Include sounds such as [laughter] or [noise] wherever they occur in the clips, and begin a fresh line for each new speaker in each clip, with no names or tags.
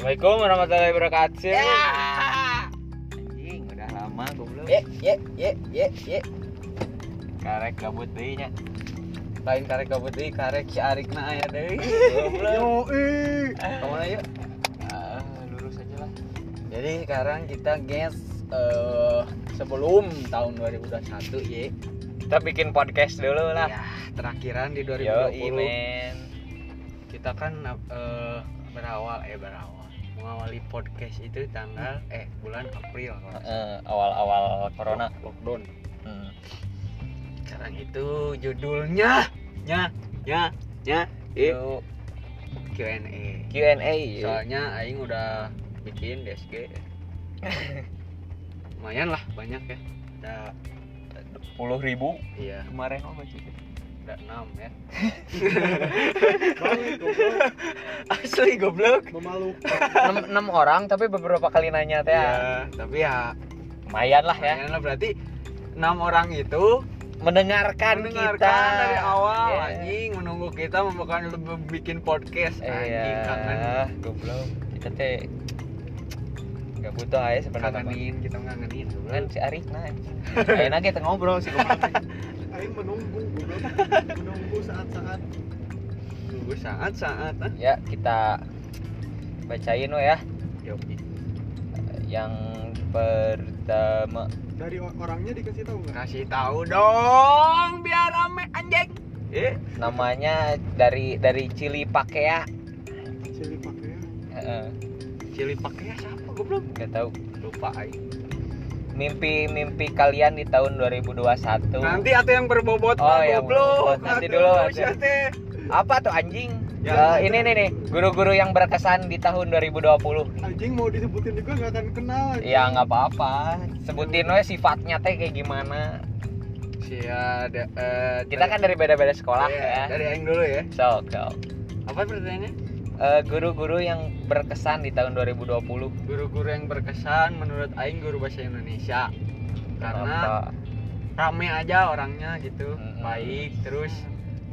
Assalamualaikum warahmatullahi wabarakatuh.
Ya.
Anjing, udah lama goblok.
Ye ye ye ye ye.
Karek gabut deui nya.
Lain karek gabut deui, karek si Arikna aya deui.
Goblok.
Ke mana yuk?
Ah, lurus aja lah.
Jadi sekarang kita guys eh sebelum tahun 2021 ye.
Kita bikin podcast dulu lah.
Ya, terakhiran di
Yo,
2020.
men.
Kita kan eh berawal eh berawal mengawali podcast itu tanggal eh bulan April.
Eh, awal-awal corona.
lockdown.
Hmm.
Sekarang itu judulnya nya nya nya
Itu
Q&A.
Q&A.
Soalnya aing udah bikin DSG. [laughs] Lumayan lah banyak ya. Ada
puluh ribu
iya,
kemarin oh baca
ada 6 ya.
Balik, goblok.
Asli goblok.
Memalukan.
6, orang tapi beberapa kali nanya teh.
Iya, tapi ya
Lumayan lah ya.
lumayan lah berarti enam orang itu
Mendengarkan,
mendengarkan
kita
dari awal
Iya.
anjing menunggu kita membukan bikin podcast anjing
Iya,
kangen
goblok. Kita teh nggak butuh aja sebenarnya.
kangenin kita ngangenin
Kan si Arif nah. Enak kita ngobrol sih goblok. [laughs]
Aing menunggu. Menunggu saat-saat.
nunggu saat-saat ah.
ya, kita bacain we ya
Yuk,
yang pertama
Dari orangnya dikasih tahu nggak?
kasih tahu dong biar rame anjing eh
namanya dari dari Cili Pakea.
Cili pakai.
Heeh,
cili pakai siapa goblok
nggak tahu.
lupa aing
Mimpi-mimpi kalian di tahun 2021.
nanti ada yang berbobot
Oh, yang
goblok
berbobot. Nanti
Aduh,
dulu. Apa tuh anjing?
Ya,
Eh, ini nih nih, guru-guru yang berkesan di tahun 2020.
Anjing mau disebutin juga nggak akan kenal. anjing.
Ya nggak apa-apa. Sebutin we sifatnya teh kayak gimana.
Sia eh,
Kita kan dari beda-beda sekolah
iya,
ya.
dari aing dulu ya
Sok, sok.
apa pertanyaannya
Eh, guru-guru yang berkesan di tahun 2020.
guru-guru yang berkesan menurut aing guru bahasa Indonesia karena
Kenapa?
rame aja orangnya gitu
Mm-mm.
baik terus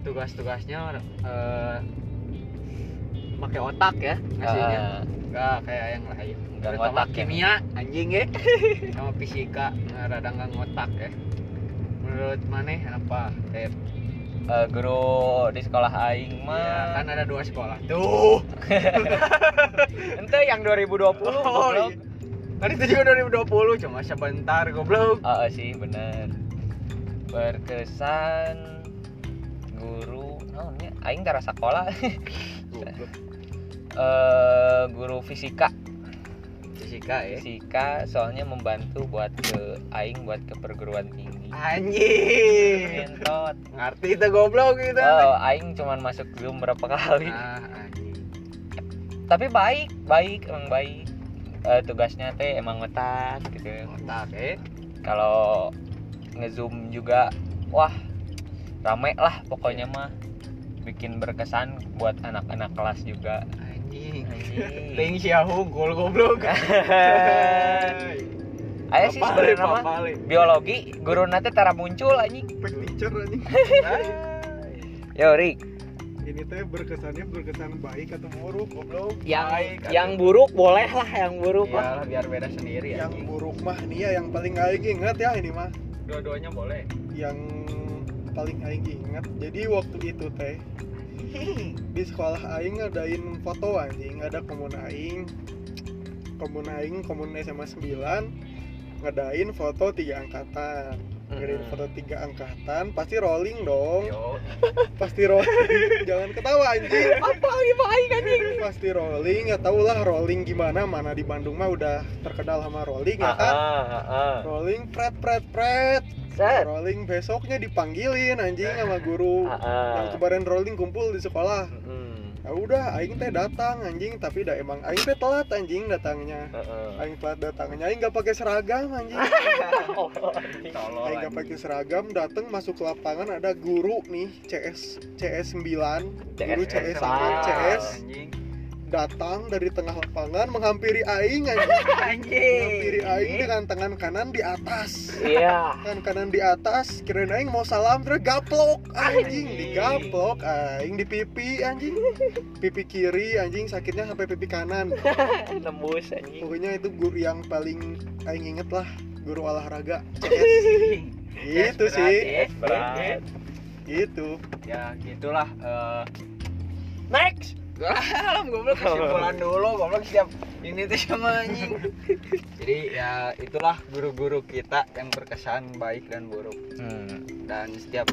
tugas-tugasnya eh pakai otak ya ngasihnya
Eh,
nggak kayak yang lain
Nggak ngotak ya.
kimia anjing ya [laughs] sama fisika nggak rada nggak ngotak ya menurut maneh apa?
Eh, guru di sekolah aing
Ya,
mah.
kan ada dua sekolah. Tuh. [laughs]
Ente yang 2020
Oh,
goblok.
iya. Tadi itu juga 2020 cuma sebentar goblok.
Ah, sih bener. Berkesan guru naonnya aing tara sekolah. [laughs] Eh guru fisika
Fisika ya.
fisika soalnya membantu buat ke aing buat ke perguruan tinggi
Anjing.
Entot.
Ngerti itu goblok gitu.
Oh, aing cuman masuk Zoom berapa kali.
Ah, anjing.
Tapi baik, baik, emang baik. Eh, tugasnya teh emang ngetas gitu.
Otak eh.
Kalau ngezoom juga, wah rame lah pokoknya mah. Bikin berkesan buat anak-anak kelas juga.
Anjing. Ting sia hungkul goblok. [laughs]
Ayo sih sebenarnya mah
papale.
biologi guru nanti tara muncul anjing.
Teacher anjing. [laughs]
Yo Rik,
Ini teh berkesannya berkesan baik atau buruk, goblok.
yang
Baik,
yang buruk boleh lah yang buruk
Iya
lah.
lah biar beda sendiri
Yang
anjing.
buruk mah nih ya yang paling aing ingat ya ini mah.
Dua-duanya boleh.
Yang paling aing ingat. Jadi waktu itu teh di sekolah aing ngadain foto anjing, ada komun aing. Komun aing, komun SMA 9 ngadain foto tiga angkatan. Ngadain
Mm-mm.
foto tiga angkatan, pasti rolling dong.
Yo. [laughs]
Pasti rolling. Jangan ketawa anjing. [laughs]
Apa lagi pak aing anjing?
Pasti rolling, ya tau lah rolling gimana. Mana di Bandung mah udah terkenal sama rolling ya kan.
Ah, ah, ah.
Rolling pret pret pret.
Set.
Rolling besoknya dipanggilin anjing sama guru. [laughs]
Ah, ah.
Yang kemarin rolling kumpul di sekolah. Ya udah, aing teh datang anjing, tapi dah emang aing teh telat anjing datangnya.
Heeh.
Aing telat datangnya, aing gak pakai seragam anjing. [laughs]
Oh, anjing.
Aing gak
anjing.
pakai seragam, datang masuk ke lapangan ada guru nih CS CS 9 guru
CS
CS 9
Ah.
CS
Anjing.
datang dari tengah lapangan menghampiri aing anjing [laughs] menghampiri aing dengan tangan kanan di atas.
Iya.
Tangan kanan di atas kirain aing mau salam terus gaplok anjing digaplok aing di pipi anjing. Pipi kiri anjing sakitnya sampai pipi kanan. [laughs]
Nembus anjing.
Pokoknya itu guru yang paling aing inget lah guru olahraga. CS gitu
Yes,
sih.
berat,
gitu.
Ya gitulah eh,
next
Alam goblok kesimpulan [laughs] dulu goblok siap ini tuh sama anjing. Jadi ya itulah guru-guru kita yang berkesan baik dan buruk
hmm.
dan setiap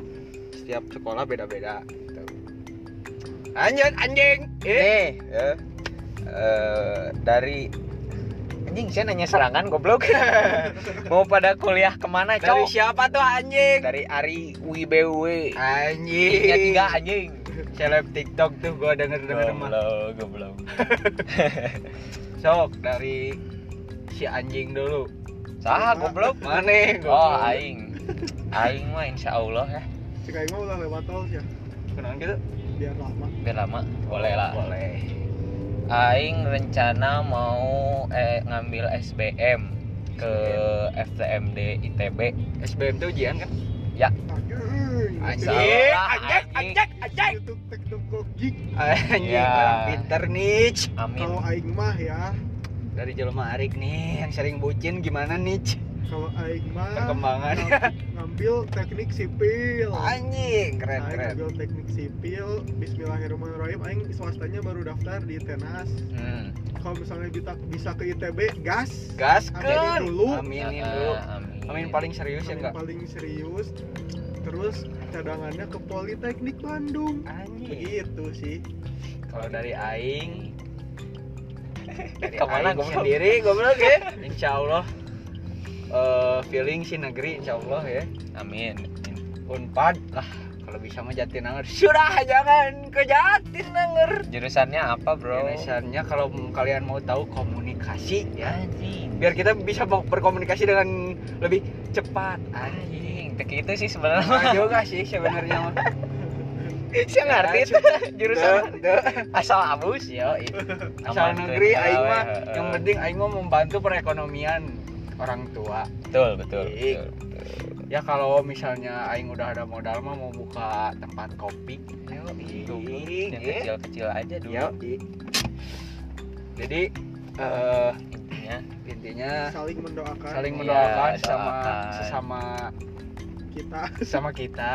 setiap sekolah beda-beda gitu. Lanjut anjing. Eh,
nih ya. Eh, dari anjing saya nanya serangan goblok [laughs] mau pada kuliah ke mana
dari
cowok
siapa tuh anjing?
dari Ari Wibewe
Anjing.
tiga tiga anjing
Seleb TikTok tuh gua denger-denger mah.
goblok goblok [laughs]
Sok dari si anjing dulu.
sah goblok
Mana?
oh aing aing mah insya Allah ya
cek aing mah udah lewat tol ya
Kenapa gitu?
biar lama
biar lama boleh lah
Boleh.
aing rencana mau eh, ngambil SBM ke FTMD ITB
SBM tuh ujian kan?
Anjing,
Salah,
anjing,
anjing.
anjing, anjing. Anjing,
Ya.
orang pinter nih.
amin
kalau aing mah ya
Dari jelma Arik nih yang sering bucin gimana nih?
kalau aing mah
Perkembangan.
ngam- ngambil teknik sipil
Anjing, keren
aing
keren.
ngambil teknik sipil Bismillahirrahmanirrahim aing swastanya baru daftar di Tenas
hmm.
kalau misalnya bisa bisa ke ITB gas
Gaskeun.
Aminin dulu.
Aminin dulu.
amin
Amin paling serius ya enggak?
paling serius terus cadangannya ke Politeknik Bandung
Anjing.
begitu sih
Kalau dari aing dari
Ke
mana,
goblok?
sendiri goblok ya. Insya Allah eh, feeling si negeri insya Allah ya.
amin
Unpad lah kalau bisa mah Jatinangor sudah jangan ke Jatinangor
jurusannya apa bro?
Jurusannya kalau kalian mau tahu komunikasi ya.
Anjing.
Biar kita bisa ber- berkomunikasi dengan lebih cepat.
Anjing itu sih sebenarnya.
Nah, juga sih sebenarnya. Mah [laughs]
saya ngerti tuh jurusan.
Tuh, tuh.
asal abus
Yo, asal negeri
tuh.
aing
Ah,
mah yang penting aing mah membantu perekonomian orang tua.
Betul betul,
Ih.
betul.
Ya kalau misalnya aing udah ada modal mah mau buka tempat kopi.
Yang
eh.
kecil-kecil aja dulu.
Yo, i. jadi eh
intinya
intinya
saling mendoakan.
saling
Iya,
mendoakan sama
doakan.
sesama
kita.
Sesama kita.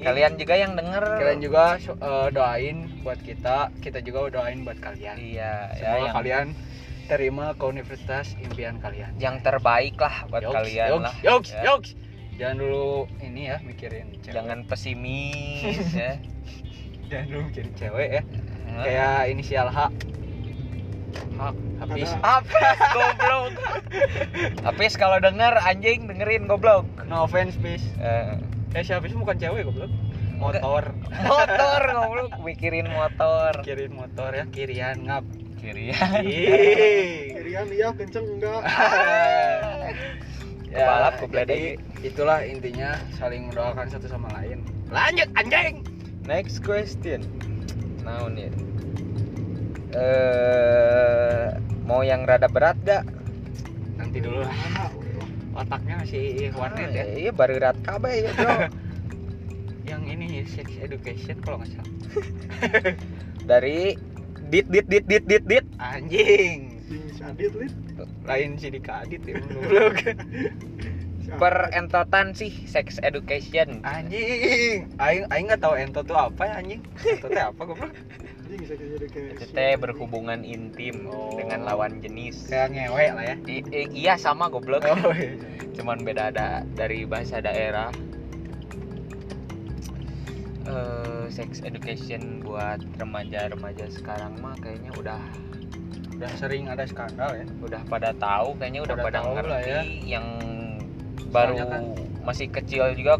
Kalian juga yang denger.
Kalian juga eh, doain buat kita. Kita juga doain buat kalian.
Iya ya
semoga
yang
kalian terima ke universitas impian kalian.
Yang terbaik lah buat
Yoks,
kalian
yoks,
lah.
yoks,
ya.
yoks. Jangan dulu ini ya mikirin cewek.
Jangan pesimis [laughs] ya.
Jangan dulu mikirin cewek ya.
Hah?
kayak inisial H. H habis
apa goblok. Apis kalau denger anjing dengerin goblok.
No offense bis
Eh,
eh si habis bukan cewek goblok. Motor. [laughs]
Motor goblok. Mikirin motor.
Kirin motor ya kirian ngap.
Kiri
Ih.
kirian iya kenceng enggak [laughs]
ya,
Kebalap,
jadi itulah intinya saling mendoakan satu sama lain. Lanjut anjing!
Next question. Now nih eh mau yang rada berat gak?
Nanti dulu lah. Otaknya masih warnet ya.
Iya baru berat kabeh ya bro. [laughs]
Yang ini sex education kalau nggak salah.
Dari dit dit dit dit dit dit.
Anjing
si Adit lid
lain si Dika Adit ya goblok.
Si
per entotan sih sex education.
Anjing. Aing aing nggak tahu ento tuh apa ya anjing. Ento teh apa goblok?
Teh berhubungan intim
Oh.
dengan lawan jenis.
Kayak ngewe lah ya.
I- i- iya sama goblok.
Oh iya.
cuman beda ada dari bahasa daerah. Eh sex education buat remaja-remaja sekarang mah kayaknya udah
udah sering ada skandal ya.
Udah pada tahu kayaknya udah
Pada
pada ngerti
lah ya.
yang baru
kan-
masih kecil juga.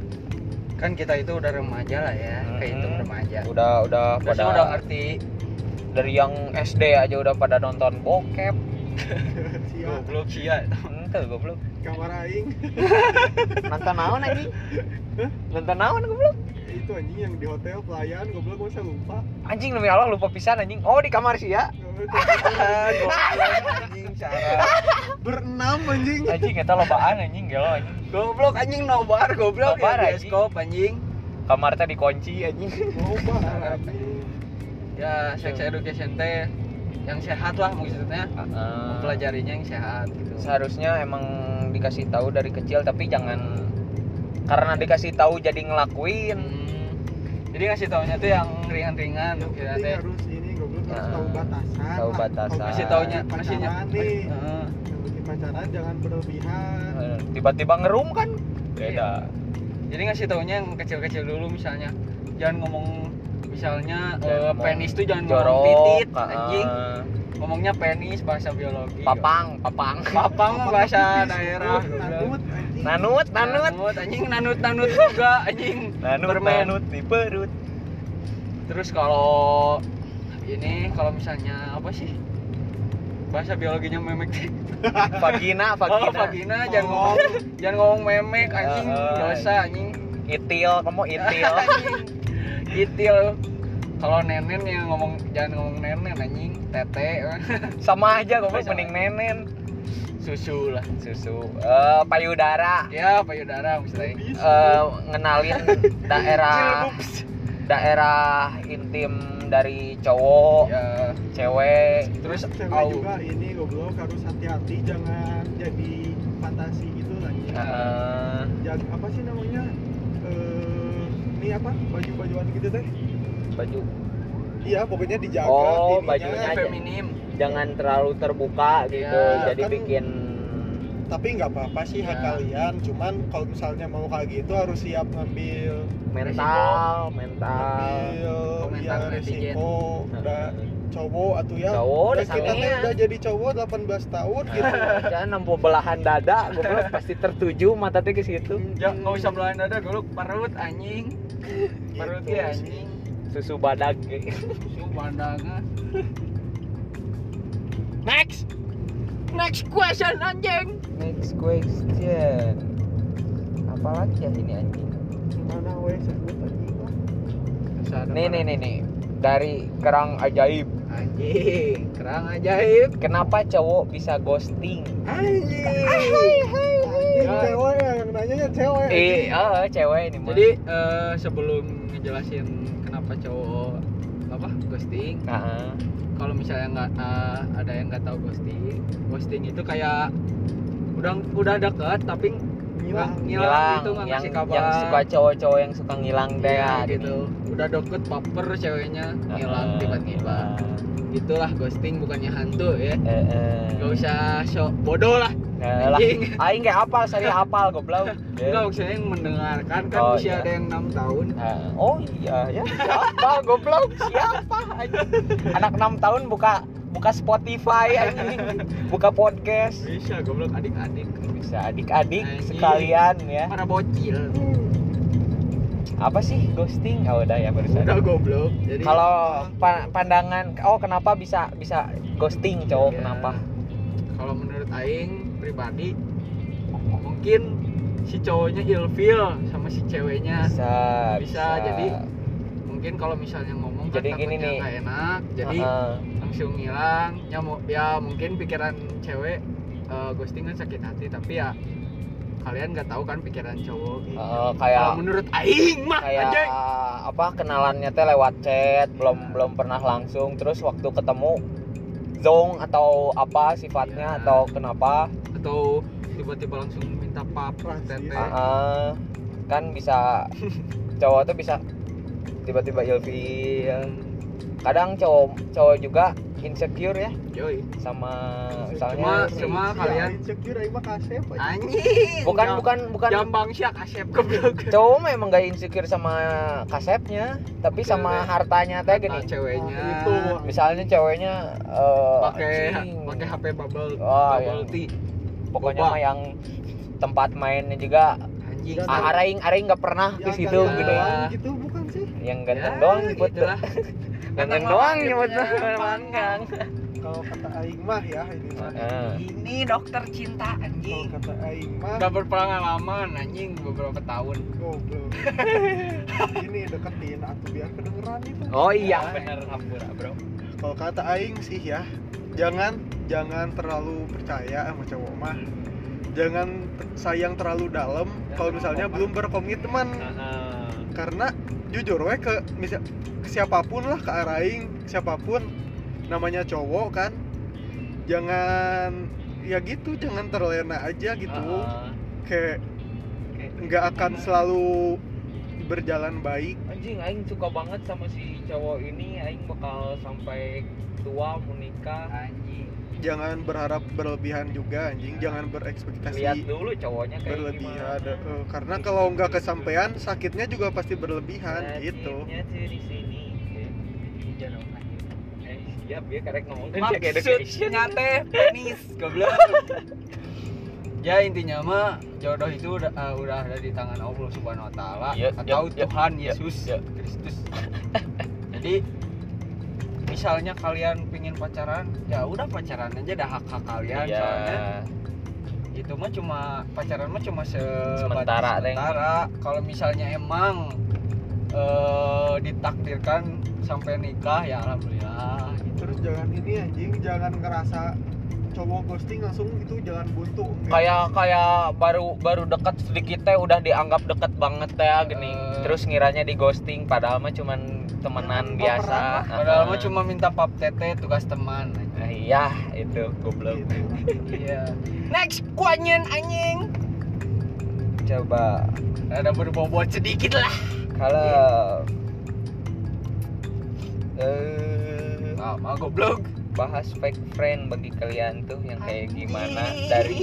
Kan kita itu udah remaja lah ya kehitung
Mm-mm.
remaja.
Udah udah
udah
pada
udah ngerti.
dari yang SD aja udah pada nonton bokep. [laughs]
Goblok sih ya
Hmm, mangkel goblok.
Kamar aing.
Nonton naon anjing? Nonton naon goblok?
Itu anjing yang di hotel pelayan goblok masa lupa.
Anjing demi Allah lupa pisan anjing. Oh di kamar sih ya
anjing cara
berenam anjing.
Anjing eta lobaan anjing gelo anjing.
Goblok anjing nobar goblok
Nobar,
ya
anjing.
bioskop anjing.
kamar teh dikunci anjing.
Loba anjing.
Ya sex education teh yang sehat lah maksudnya.
Heeh.
pelajarinya yang sehat gitu.
Seharusnya emang dikasih tahu dari kecil tapi jangan karena dikasih tahu jadi ngelakuin.
Hmm. jadi ngasih taunya tuh yang ringan-ringan
penting
teh.
harus goblok harus
Nah,
tahu batasan
tahu batasan.
Kasih taunya, kasihnya.
nih bikin pacaran jangan berlebihan.
Eh, tiba-tiba ngerum kan? Beda.
Jadi ngasih taunya yang kecil-kecil dulu misalnya jangan ngomong misalnya
Jangan
eh, penis tuh jangan
jorok
ngomong titit
ah,
anjing. Ngomongnya penis bahasa biologi.
Papang papang.
Papang bahasa daerah.
Nanut
nanut nanut
nanut. Anjing nanut nanut juga anjing.
Nanut nanut di perut
terus kalau ini kalau misalnya apa sih? Bahasa biologinya memek. Teh [laughs]
vagina
oh
vagina.
vagina jangan ngomong jangan ngomong memek anjing.
Eh,
dosa anjing.
Itil kamu itil. [laughs]
Itil. Kalau nenen yang ngomong jangan ngomong nenen anjing. Tete. [laughs]
Sama aja
Sama.
mending nenen.
Susu lah.
Susu. Eh payudara.
Ya payudara misalnya
eh ngenalin daerah daerah intim dari cowok
ya
cewek.
Terus
cewek
au
juga ini goblok harus hati-hati jangan jadi fantasi gitu lagi
Eh,
jangan apa sih namanya? Eh ini apa? Baju-bajuan gitu teh?
Baju.
Iya pokoknya dijaga
Oh, bajunya aja.
feminim.
jangan terlalu terbuka gitu.
Iya,
jadi
kan-
bikin
tapi nggak apa-apa sih hak
Iya.
kalian. Cuman kalau misalnya mau kayak gitu harus siap ngambil
mental mental.
Ngambil
Komentar
ya resiko. Udah cowok atau ya
Cowok udah
kita teh udah jadi cowok 18 tahun gitu.
jangan nampu belahan dada gue pasti tertuju mata teh ke situ.
Ya nggak usah belahan dada dulu perut anjing. Perut
Gitu
ya anjing.
Susu badak
susu pandangan next next question anjing.
Next question. Apa lagi ya ini anjing?
Mana weh sebut anjing
nih nih nih nih. Dari kerang ajaib.
Anjing kerang ajaib.
Kenapa cowok bisa ghosting?
Anjing.
Anjing
Ya.
cewek yang nanya cewek.
Eh eh, cewek ini mah.
Jadi eh, sebelum ngejelasin kenapa cowok apa ghosting
Nah,
kalau misalnya nggak eh, ada yang nggak tahu ghosting ghosting itu kayak udah udah deket tapi ngilang. ngilang gitu nggak
yang,
ngasih kabar.
yang suka cowok-cowok yang suka ngilang deh
Iya,
ya
gitu udah deket baper ceweknya ngilang
Heeh,
tiba-tiba
ngilang.
itulah ghosting bukannya hantu ya
Eh, eh.
nggak usah sok bodoh lah
Nah, lah, aing kayak apal, saya apal goblok. [laughs]
enggak maksudnya yang mendengarkan kan
Oh,
usia
iya.
ada yang enam tahun
Nah, oh iya ya. Siapa goblok? Siapa anjing? Anak 6 tahun buka buka Spotify anjing. Buka podcast.
bisa goblok adik-adik
Bisa adik-adik sekalian ya.
para bocil
Apa sih ghosting? Oh, udah ya barusan.
udah goblok jadi
Kalau pa- pandangan oh kenapa bisa bisa ghosting cowok
Ya,
kenapa?
kalau menurut aing pribadi mungkin si cowoknya ilfeel sama si ceweknya
Bisa,
bisa, jadi mungkin kalau misalnya ngomong kan
Jadi gini
takutnya
nih.
enak jadi
Heeh.
langsung ngilang ya, ya mungkin pikiran cewek eh, ghosting kan sakit hati tapi ya kalian nggak tahu kan pikiran cowok gitu.
Heeh, kayak
Kalau menurut aing mah
kayak
anjing.
apa kenalannya teh lewat chat belum belum pernah langsung terus waktu ketemu zong atau apa sifatnya
Iya.
atau kenapa
atau tiba-tiba langsung minta pap
Rasis.
tete
Heeh. kan bisa [laughs] cowok tuh bisa tiba-tiba ilfil kadang cowok cowok juga insecure ya
Yoi.
sama
Cuma-
misalnya si-
cuma
Si
kalian-
insecure aing mah kasep aja.
anjing
bukan
Jam-
bukan bukan
jambang sih kasep goblok
cowok mah emang gak insecure sama kasepnya tapi sama
Cewek.
hartanya teh gini
ceweknya
Oh, itu.
misalnya ceweknya
pakai
anjing.
pakai HP bubble
Oh,
bubble
iya.
tea
pokoknya mah yang tempat mainnya juga
anjing
ah, araing araing nggak pernah ke
Yang
situ
ganteng
gitu ya
gitu bukan sih
yang ganteng
Ya,
doang nyebut
gitulah. [laughs]
ganteng doang nyebut
ya.
manggang
kalau kata aing mah ya ini mah.
Ini dokter cinta
kalau
anjing
kata aing mah
udah berpengalaman anjing beberapa tahun.
Goblok. [laughs] Ini deketin atau biar kedengeran itu.
Oh iya
Ah,
bener hampura bro.
Kalau kata aing sih ya jangan jangan terlalu percaya sama cowok mah. Jangan sayang terlalu dalam kalau misalnya belum berkomitmen.
Heeh.
Karena jujur we ke misal ke siapa pun lah ke arah aing siapa pun namanya cowok kan jangan ya gitu jangan terlena aja gitu.
Heeh.
kayak nggak akan selalu berjalan baik.
Anjing aing suka banget sama si cowok ini. Aing bakal sampai tua menikah
anjing
jangan berharap berlebihan juga anjing. Jangan berekspektasi
lihat dulu cowoknya kayak
berlebihan.
gimana.
Eh, karena kalau nggak kesampaian sakitnya juga pasti berlebihan gitu.
Sakitnya tuh di sini eh siap ya karek ngomong kan [laughs]
penis goblok. [laughs] Ya intinya mah jodoh itu udah, uh, udah ada di tangan Allah Subhanahu Wa Taala
Iya,
atau
iya,
Tuhan
iya,
Yesus
iya.
Kristus. [laughs] Jadi misalnya kalian pingin pacaran ya udah pacaran aja dah hak hak kalian
Iya.
soalnya itu mah cuma pacaran mah cuma
Sementara,
sementara. Kalau misalnya emang eh, ditakdirkan sampai nikah ya alhamdulillah.
Terus jangan ini anjing jangan ngerasa cowok ghosting langsung itu jalan buntu.
Kayak kayak baru baru deket sedikit teh udah dianggap deket banget teh gini.
Eh.
terus ngiranya di ghosting padahal mah cuman temenan biasa.
baperan
padahal mah cuma minta pap tete tugas teman
Ah, iya itu goblok.
Gitu.
iya. Next kuanyen anjing.
Coba.
Ada berbobot sedikit lah.
Kalau eh.
Sama goblok
bahas fake friend bagi kalian tuh yang kayak gimana? Dari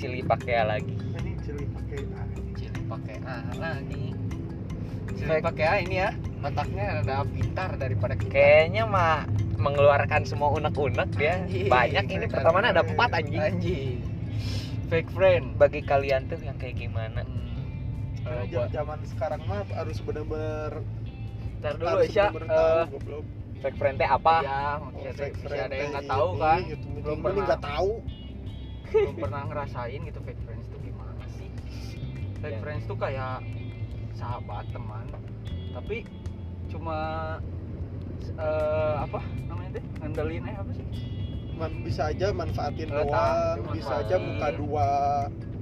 cili pakai lagi.
Ini cili pakai A.
cili pakai A lagi. Cili pakai A ini ya. Otaknya ada pintar daripada kita.
Kayaknya mah mengeluarkan semua unek-unek dia.
Anjing.
banyak ini pertama ada empat anjing.
Anjing. Fake friend.
Bagi kalian tuh yang kayak gimana?
Hmm.
Karena zaman sekarang mah harus bener-bener
ntar dulu
harus
Isya fake friend teh apa
ya maksudnya
Fake friend
ada yang nggak tahu
ini,
kan
gitu.
Belum pernah.
nggak tahu
belum pernah ngerasain gitu fake friends tuh gimana sih fake
Ya.
friends tuh kayak sahabat teman tapi cuma eh, apa namanya teh ngandelin eh apa sih
Man, bisa aja manfaatin
tahu,
doang
cuma
bisa
manfaatin.
aja muka dua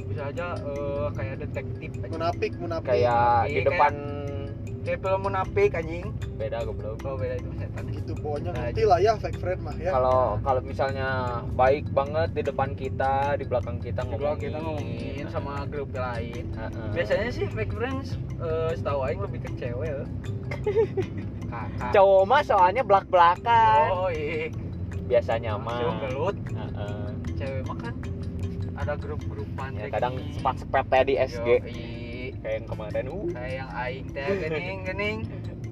bisa aja eh, kayak detektif aja.
munafik munafik
kayak di
Iya,
depan
kayak film munafik anjing.
Beda goblok.
Oh beda itu setan.
Gitu pokoknya
Nah,
ngerti lah ya fake friend mah ya.
kalau kalau misalnya baik banget di depan kita di belakang kita
di
ngomongin
belakang kita ngomongin. sama grup lain.
Heeh.
biasanya sih fake friends eh, setahu aing lebih ke cewek ya. [laughs] kakak.
Cowok mah soalnya belak belakan
oh iya.
Biasanya mah
gelut.
Heeh.
cewek mah kan ada grup-grupan
ya kadang sepat sepet di SG
Yoi.
Kayak yang kemarin uh.
Kayak yang aing teh gening gening.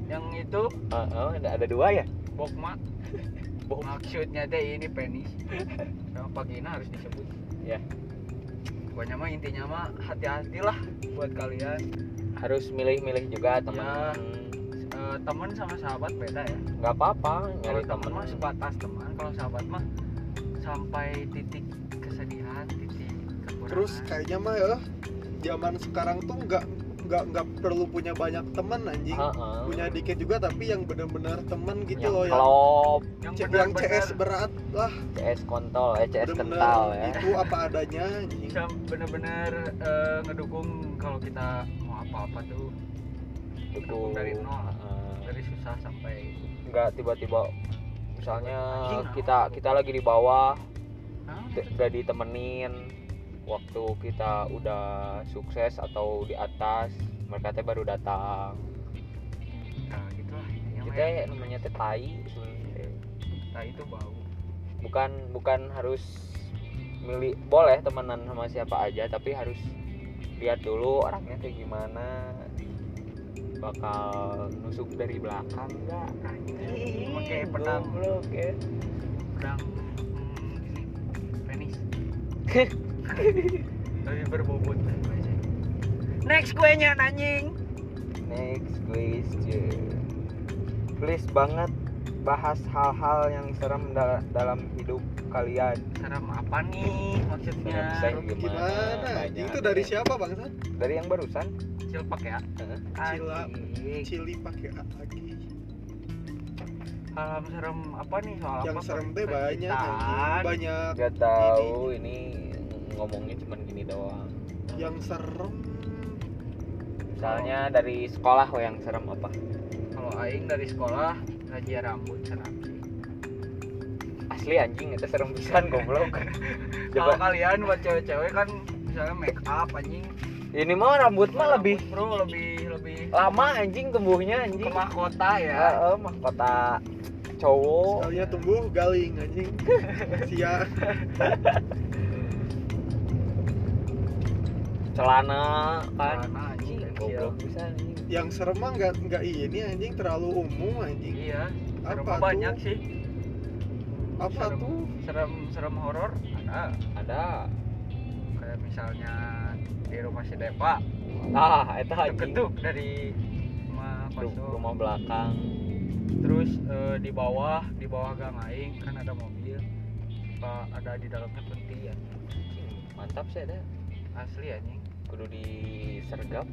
Yang itu?
Heeh, ada ada dua ya?
Bokma. [laughs]
Bok-
maksudnya teh ini penis. Sama pagina harus disebut.
Ya.
pokoknya mah intinya mah hati-hatilah buat kalian.
Harus milih-milih juga teman
Ya. Eh, teman sama sahabat beda ya.
Nggak apa-apa
kalau teman mah sebatas teman kalau sahabat mah sampai titik kesedihan titik kekurangan.
Terus kayaknya mah ya zaman sekarang tuh nggak nggak nggak perlu punya banyak teman anjing
Heeh.
punya dikit juga tapi yang bener-bener temen gitu
yang
loh yang
klop
yang
C- yang
benar-benar
CS berat lah
CS kontol eh CS
bener-bener
kental ya
itu apa adanya anjing.
bisa benar-benar eh, ngedukung kalau kita mau apa-apa tuh
Dukung.
dari nol.
Heeh.
dari susah sampai
nggak tiba-tiba misalnya
Anjing,
kita kita lagi di bawah nggak ditemenin waktu kita udah sukses atau di atas mereka teh baru datang.
Nah gitu lah yang
kita ya namanya teh tai
nah itu bau.
Bukan bukan harus milih boleh temenan sama siapa aja tapi harus lihat dulu orangnya kayak gimana. Bakal nusuk dari belakang enggak
pakai pedang.
goblok ya.
Pedang hmm, penis [laughs] lebih berbobot next kuenya anjing
next question please banget bahas hal-hal yang serem da- dalam hidup kalian
serem apa nih maksudnya
Serem
Gimana?
Gimana?
Anjing
Banyak.
itu dari siapa bang San?
dari yang barusan
cilpak ya
Heeh.
Cila. Cili pakai A lagi.
hal serem apa nih soal
Yang
apa
serem teh banyak. Banyak
Gak tahu ini ngomongnya cuman gini doang.
Yang serem.
misalnya dari sekolah oh yang serem apa?
Kalau aing dari sekolah razia rambut serapi
asli anjing itu serem pisan goblok. [laughs]
Kalau kalian buat cewek-cewek kan misalnya make up anjing.
Ini mah rambut mah lebih
bro lebih lebih
lama anjing tumbuhnya
ke
anjing
mahkota ya.
Heeh, mahkota cowok.
Sekalinya tumbuh galing anjing. [laughs] Sia. [laughs]
celana kan?
Celana, anjing,
goblok. bisa anjing.
Yang serem mah nggak nggak ini anjing terlalu umum anjing.
iya serem
Apa
banyak
tuh?
sih.
Apa
serem,
tuh?
serem serem horor ada
ada.
Kayak misalnya di rumah si Depa
ah itu anjing.
Ketuk dari rumah
rumah belakang.
Terus eh, di bawah di bawah gang aing kan ada mobil. Pak ada di dalamnya peti ya
mantap sih ada
asli anjing
kudu disergap.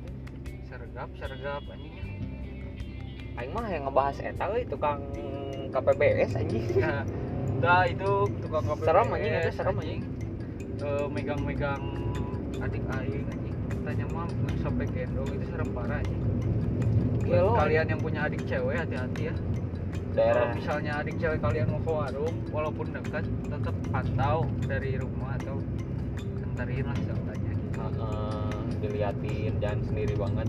Sergap sergap anjing. Ya.
aing mah yang ngebahas eta euy tukang KPBS anjing. [laughs]
Nah, nah itu tukang KPPS
Serem, anjing, itu serem,
anjing. Eh, megang-megang adik aing anjing. Tanya mah sampai gendong itu serem parah anjing. Buat
Gelo,
kalian yang punya adik cewek hati-hati ya. Kalau misalnya adik cewek kalian mau ke warung walaupun dekat tetap pantau dari rumah atau antarin lah
Heeh, diliatin jangan sendiri banget.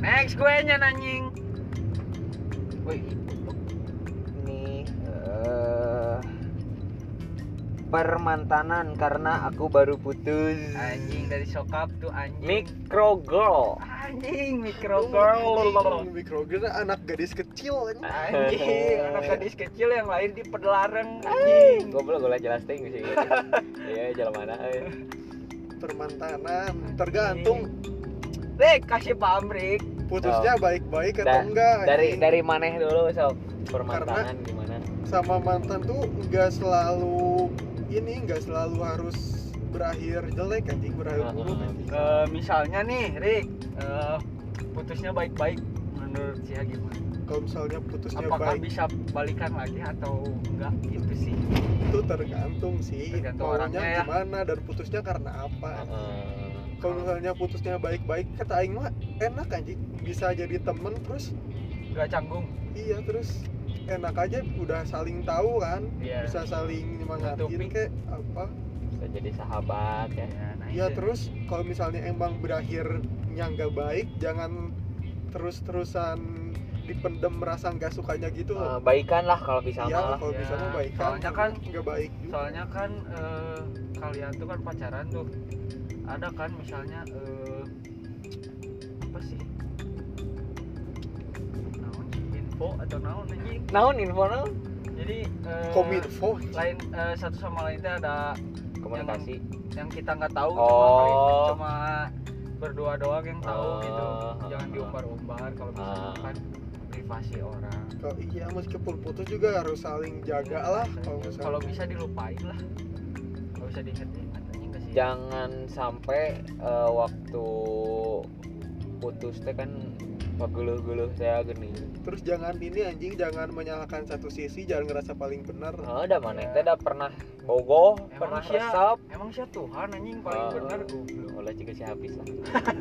Next gue nya anjing. Woi
nih eh permantanan karena aku baru putus.
Anjing dari sokap tuh anjing.
Micro girl.
Anjing micro girl.
Mikrogir anak gadis kecil anjing.
anjing anak gadis kecil yang lahir di pedelarang anjing.
Goblok gue jelas ting sih. [laughs] Iya jalan mana eh.
Permantanan tergantung.
Rek kasih pamrik
putusnya baik-baik atau
Da-
enggak
dari
anjing.
dari maneh dulu so permantanan gimana?
sama mantan tuh nggak selalu ini nggak selalu harus berakhir jelek anjing berakhir buruk anjing.
Eh, misalnya nih Rik eh, putusnya baik-baik menurut Cia gimana
kalau misalnya putusnya
apakah
baik
bisa balikan lagi atau enggak? Gitu sih.
itu tergantung sih.
Tergantung orangnya ya.
gimana dan putusnya karena apa?
Heeh.
kalau misalnya putusnya baik-baik kata Aing mah enak anjing bisa jadi temen terus
enggak canggung.
Iya terus enak aja udah saling tahu kan.
Iya.
bisa saling nyemangatin kayak apa.
Bisa jadi sahabat ya.
Ya, nah
ya terus kalau misalnya emang berakhirnya nggak baik jangan terus-terusan dipendem merasa nggak sukanya gitu. Loh
baikan lah kalau bisa
iya
mah.
kalau
Ya,
bisa mau baikan.
soalnya kan-
nggak baik juga.
soalnya kan eh, kalian tuh kan pacaran tuh. Ada kan misalnya eh, apa sih? Naon info atau naon anjing?
Naon info naon?
Jadi eh,
kominfo
lain eh, satu sama lain teh ada
komunikasi.
yang kita nggak tahu
Oh.
cuma cuma berdua doang yang tahu
Oh.
gitu jangan diumbar-umbar kalau misalnya
Ah.
Privasi orang.
Kalau iya meskipun putus juga harus saling jaga lah kalau
bisa dilupain lah. Kalau bisa sih?
Jangan sampai eh, waktu putus teh kan paguluh-guluh saya gini
terus jangan ini anjing jangan menyalahkan satu sisi jangan ngerasa paling benar.
Oh, udah mana teh udah pernah bogoh
Emang
pernah
sia-
resep.
emang sih Tuhan anjing paling
Oh.
benar goblok.
Mulai juga si habis lah.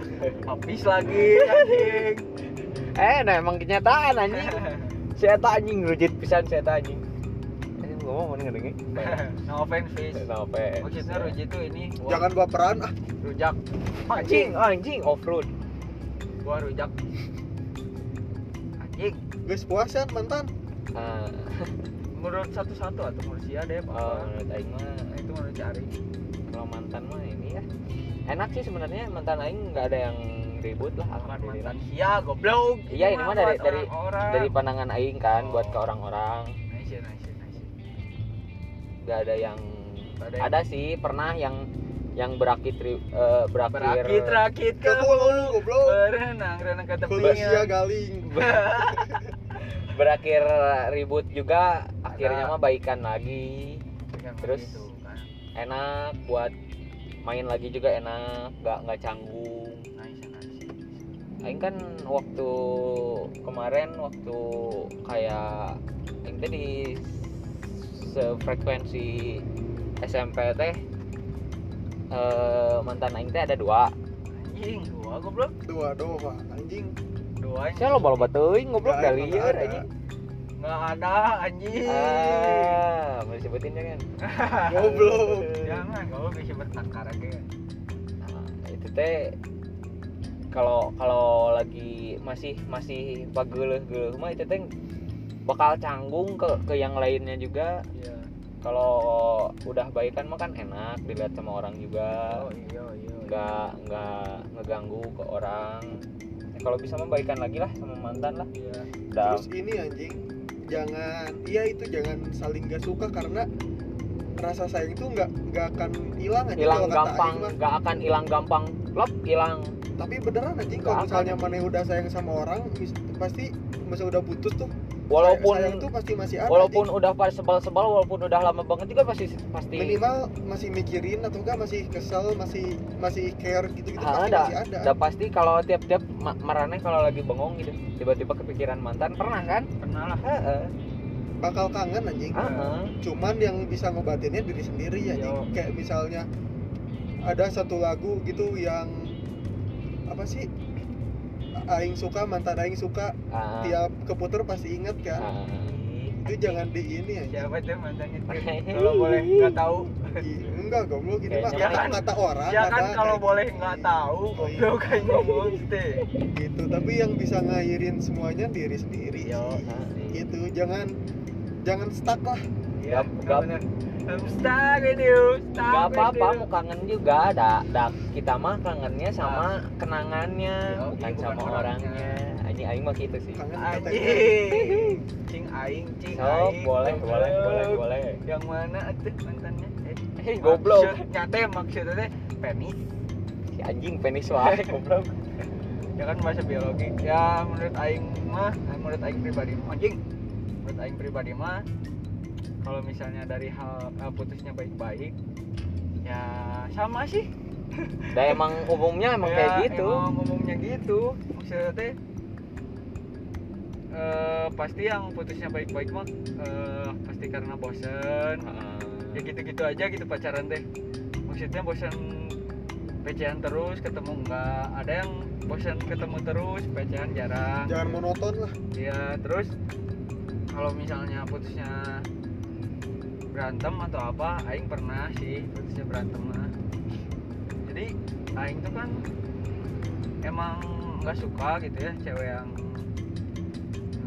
[laughs]
Habis lagi anjing [laughs]
eh nah emang kenyataan anjing. [laughs] Si eta anjing rujit pisan si eta anjing. Anjing ngomong mana ngedengi
no offense fish
kenapa
maksudnya Ruji tuh ini buah
jangan baperan ah.
Rujak.
Anjing. Anjing off road
buah rujak. Anjing.
Guys puasan mantan.
Ah. [laughs]
Menurut satu-satu atau menurut deh
oh,
apa?
Menurut aing mah.
Nah, itu menurut cari
kalau mantan mah ini ya. Enak sih sebenarnya mantan aing nggak ada yang ribut lah
bukan
alhamdulillah
mantan sia goblok
Iya, ini mah dari- dari-
orang-orang.
dari pandangan aing kan buat ke
Oh.
orang-orang.
Nice nice nice
nggak ada yang
Nggak ada yang-
ada sih pernah yang yang berakit ri- eh, berakhir
berakit rakit ke
hulu, goblok.
berenang renang ke
sia
tepinya
galing. [laughs]
Berakhir ribut juga akhirnya
Ada.
mah baikan lagi.
Yang
Terus?
gitu kan.
enak buat main lagi juga enak. Nggak nggak canggung Aing kan waktu kemarin waktu kayak Aing teh di sefrekuensi SMP teh eh, mantan Aing teh ada dua.
Anjing dua goblok.
Dua doang anjing.
Dua
saya lo bawa teuing ngobrol
Nggak,
dari liar aja
nggak ada anjing.
Ah mau disebutin jangan.
Goblok.
Jangan kalau bisa bertengkar aja.
Nah, itu teh kalau kalau lagi masih masih pageuleh geuleuh mah itu teh bakal canggung ke ke yang lainnya juga.
Iya.
Kalau udah baikan mah kan enak dilihat sama orang juga.
Oh iya iya
nggak nggak ngeganggu ke orang. Ya, kalau bisa mah baikan lagi lah sama mantan lah.
Iya.
Udah
terus ini anjing jangan iya itu jangan saling gak suka karena rasa sayang itu nggak nggak akan hilang aja
hilang gampang nggak akan hilang gampang. Lop hilang
tapi beneran anjing kalau misalnya mana udah sayang sama orang pasti masa udah putus tuh
walaupun
sayang tuh pasti masih ada
walaupun
anjing.
udah pas sebal-sebal walaupun udah lama banget juga pasti pasti
minimal masih mikirin atau enggak masih kesel masih masih care gitu gitu
Ah,
pasti
ada.
masih ada
udah pasti kalau tiap-tiap ma- marane kalau lagi bengong gitu tiba-tiba kepikiran mantan pernah kan
pernah lah
Heeh.
bakal kangen anjing
Heeh.
cuman yang bisa ngobatinnya diri sendiri ya
Yo.
kayak misalnya ada satu lagu gitu yang apa sih? Aing suka mantan aing suka.
Ah,
tiap keputer pasti inget kan?
Ah.
itu jangan di ini ya
siapa tuh mantannya [laughs] kalau boleh nggak tahu.
Ih, enggak goblok ini mah
kan-
kata orang
ya kan kalau boleh nggak tahu
Oh, iya.
goblok kayak ngomong teh
gitu tapi yang bisa ngairin semuanya diri sendiri
Yo.
gitu jangan jangan stuck lah.
Ya
Gap-
nggak
gap.
I'm stuck with you stuck
Gak apa-apa mau kangen juga. Ada ada kita mah kangennya sama kenangannya
Yo,
bukan
iya,
sama
bukan
orangnya. Anjing aing mah gitu sih.
Anjing. cing aing cing
so
aing.
boleh boleh
goblok.
boleh. Boleh
yang mana atuh mantannya? Eh [laughs]
hei goblok.
maksudnya teh maksudnya teh penis
si anjing penis [laughs] wae goblok.
Ya kan bahasa biologi. Ya menurut aing mah eh, menurut aing pribadi mah anjing. Menurut aing pribadi mah kalau misalnya dari hal eh, putusnya baik-baik ya sama sih.
Dan emang umumnya emang
Ya,
kayak gitu.
emang umumnya gitu. Maksudnya teh eh, pasti yang putusnya baik-baik mah eh, pasti karena bosen.
Heeh.
ya gitu-gitu aja gitu pacaran teh. Maksudnya bosan pecehan terus ketemu enggak ada yang bosan ketemu terus pecehan jarang.
Jangan monoton lah.
Ya terus kalau misalnya putusnya berantem atau apa aing pernah sih putusnya berantem mah jadi aing tuh kan emang nggak suka gitu ya cewek yang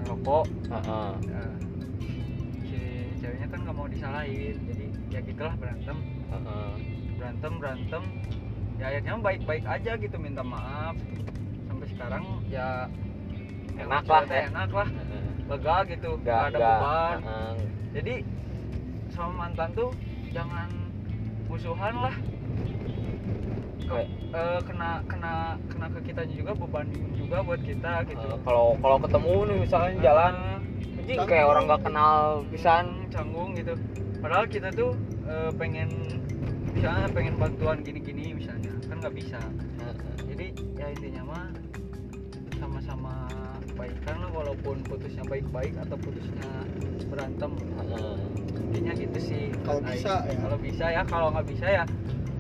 ngerokok
Heeh.
Nah, si ceweknya kan nggak mau disalahin jadi ya gitulah berantem
Heeh.
berantem berantem ya akhirnya baik-baik aja gitu minta maaf sampai sekarang ya
Enak lah, ya.
enak lah lega gitu
Gak,
nggak ada
gak,
beban
heeh.
jadi sama mantan tuh jangan musuhan lah. Ke-
Kayak-
eh, kena kena kena ke kita juga beban juga buat kita gitu.
Eh, kalau kalau ketemu nih misalnya jalan
Ah,
anjing kayak orang nggak kenal pisan.
Canggung gitu. Padahal kita tuh eh, pengen misalnya pengen bantuan gini-gini misalnya kan nggak bisa. Jadi ya intinya mah sama-sama baikan lah walaupun putusnya baik-baik atau putusnya berantem
Heeh.
intinya gitu sih
Kalau bisa ya.
kalau bisa ya kalau nggak bisa ya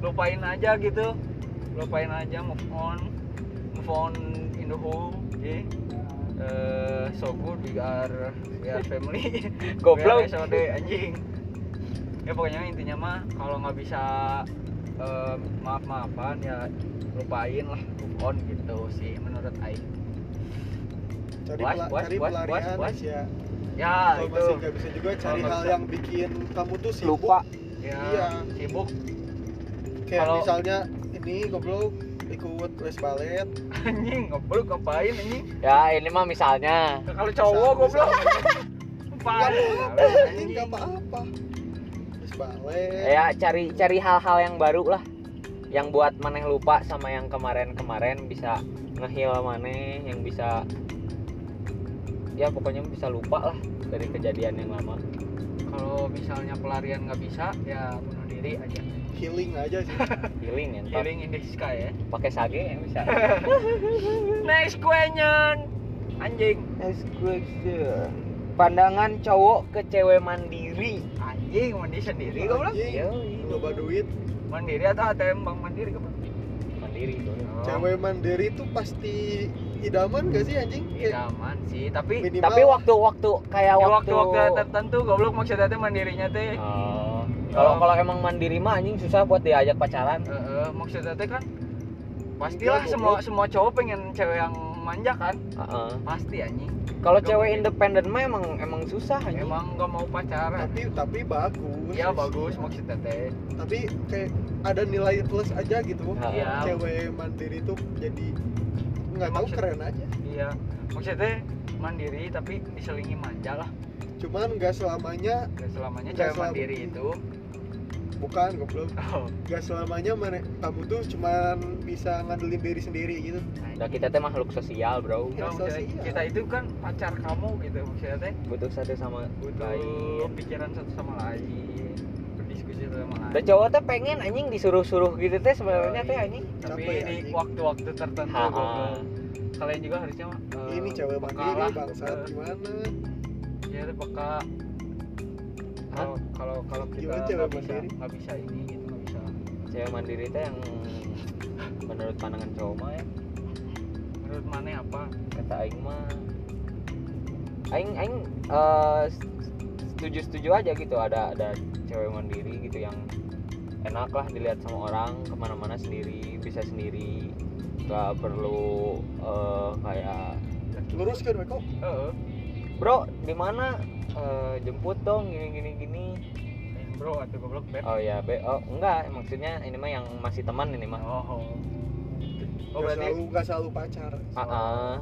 lupain aja gitu lupain aja move on move on in the home okay? Eh, so good we are we are family [laughs]
Goblok.
SOD anjing ya pokoknya intinya mah kalau nggak bisa eh, maaf maafan ya lupain lah move on gitu sih menurut Aing
cari, pela-
was,
cari
was,
pelarian
was, was.
ya.
Ya
kalau
itu.
masih nggak bisa juga cari
Kalau nggak
hal
bisa.
yang bikin kamu tuh sibuk.
Lupa.
Ya
Iya.
sibuk.
Kayak
Kalau-
misalnya ini goblok ikut les balet.
Anjing ngobrol ngapain anjing?
Ya ini mah misalnya.
Kalau cowok goblok. Anjing.
nggak apa-apa. Les balet.
Ya cari cari hal-hal yang baru lah. Yang buat maneh lupa sama yang kemarin-kemarin bisa ngehil maneh yang bisa ya pokoknya bisa lupa lah dari kejadian yang lama.
Kalau misalnya pelarian nggak bisa ya bunuh diri aja.
Healing aja sih. [laughs]
Healing ya
healing in the sky ya.
Pakai sage ya bisa. [laughs]
Next question. Anjing.
Next question. Pandangan cowok ke cewek mandiri.
Anjing mandi sendiri goblok.
Anjing,
Yoi.
nyoba duit.
Mandiri atau ATM bank mandiri goblok?
Mandiri tuh
Oh.
cewek mandiri tuh pasti idaman gak sih anjing
idaman sih tapi
minimal
tapi waktu-waktu kayak
di
waktu
waktu-waktu tertentu goblok maksudnya teh mandirinya teh
Oh. kalau
Oh.
kalau emang mandiri mah anjing susah buat diajak pacaran
Eh, eh, maksudnya teh kan pastilah
Enggak,
semua
goblok.
semua cowok pengen cewek yang manja kan
Heeh.
pasti anjing
kalau cewek
mungkin.
independen mah emang emang susah anjing
emang nggak mau pacaran
tapi tapi bagus
iya bagus maksudnya teh
tapi kayak ada nilai plus aja gitu.
Iya.
cewek mandiri tuh jadi nggak tahu
Maksud-
keren aja.
Iya maksudnya teh mandiri tapi diselingi manja lah.
Cuman nggak selamanya
Gak selamanya
Nggak
cewek
selam-
mandiri itu.
Bukan goblok.
Oh,
nggak selamanya mere- kamu tuh cuman bisa ngandelin diri sendiri gitu.
Nah, kita teh makhluk sosial, bro.
Ya,
Nah,
sosial.
kita itu kan pacar kamu gitu maksudnya teh.
Butuh satu sama
butuh
lain.
pikiran satu sama lain lain
Dan cowok teh pengen anjing disuruh-suruh gitu teh sebenarnya teh anjing.
tapi di
anjing.
waktu-waktu tertentu
Ha,
goblok. kalian juga harusnya eh,
ini cewek
peka
mandiri
lah.
bangsat
Eh,
gimana
ya itu peka kalau kalau kalau kita
Gimana cewek
nggak bisa
mandiri?
nggak bisa ini gitu nggak bisa
Cewek mandiri teh yang menurut pandangan cowok mah ya
menurut mana apa
kata aing mah aing aing eh, setuju-setuju aja gitu ada ada cewek mandiri gitu yang enak lah dilihat sama orang ke mana-mana sendiri bisa sendiri. Nggak perlu eh, kayak
lurus kan Weko
Heeh.
bro di mana? Eh, jemput dong gini gini. Gini
bro atau goblok beb?
Oh ya be. Oh enggak. Maksudnya ini mah yang masih teman ini mah.
Oh. Oh, oh
nggak
berarti
selalu nggak selalu pacar.
Ah, ah.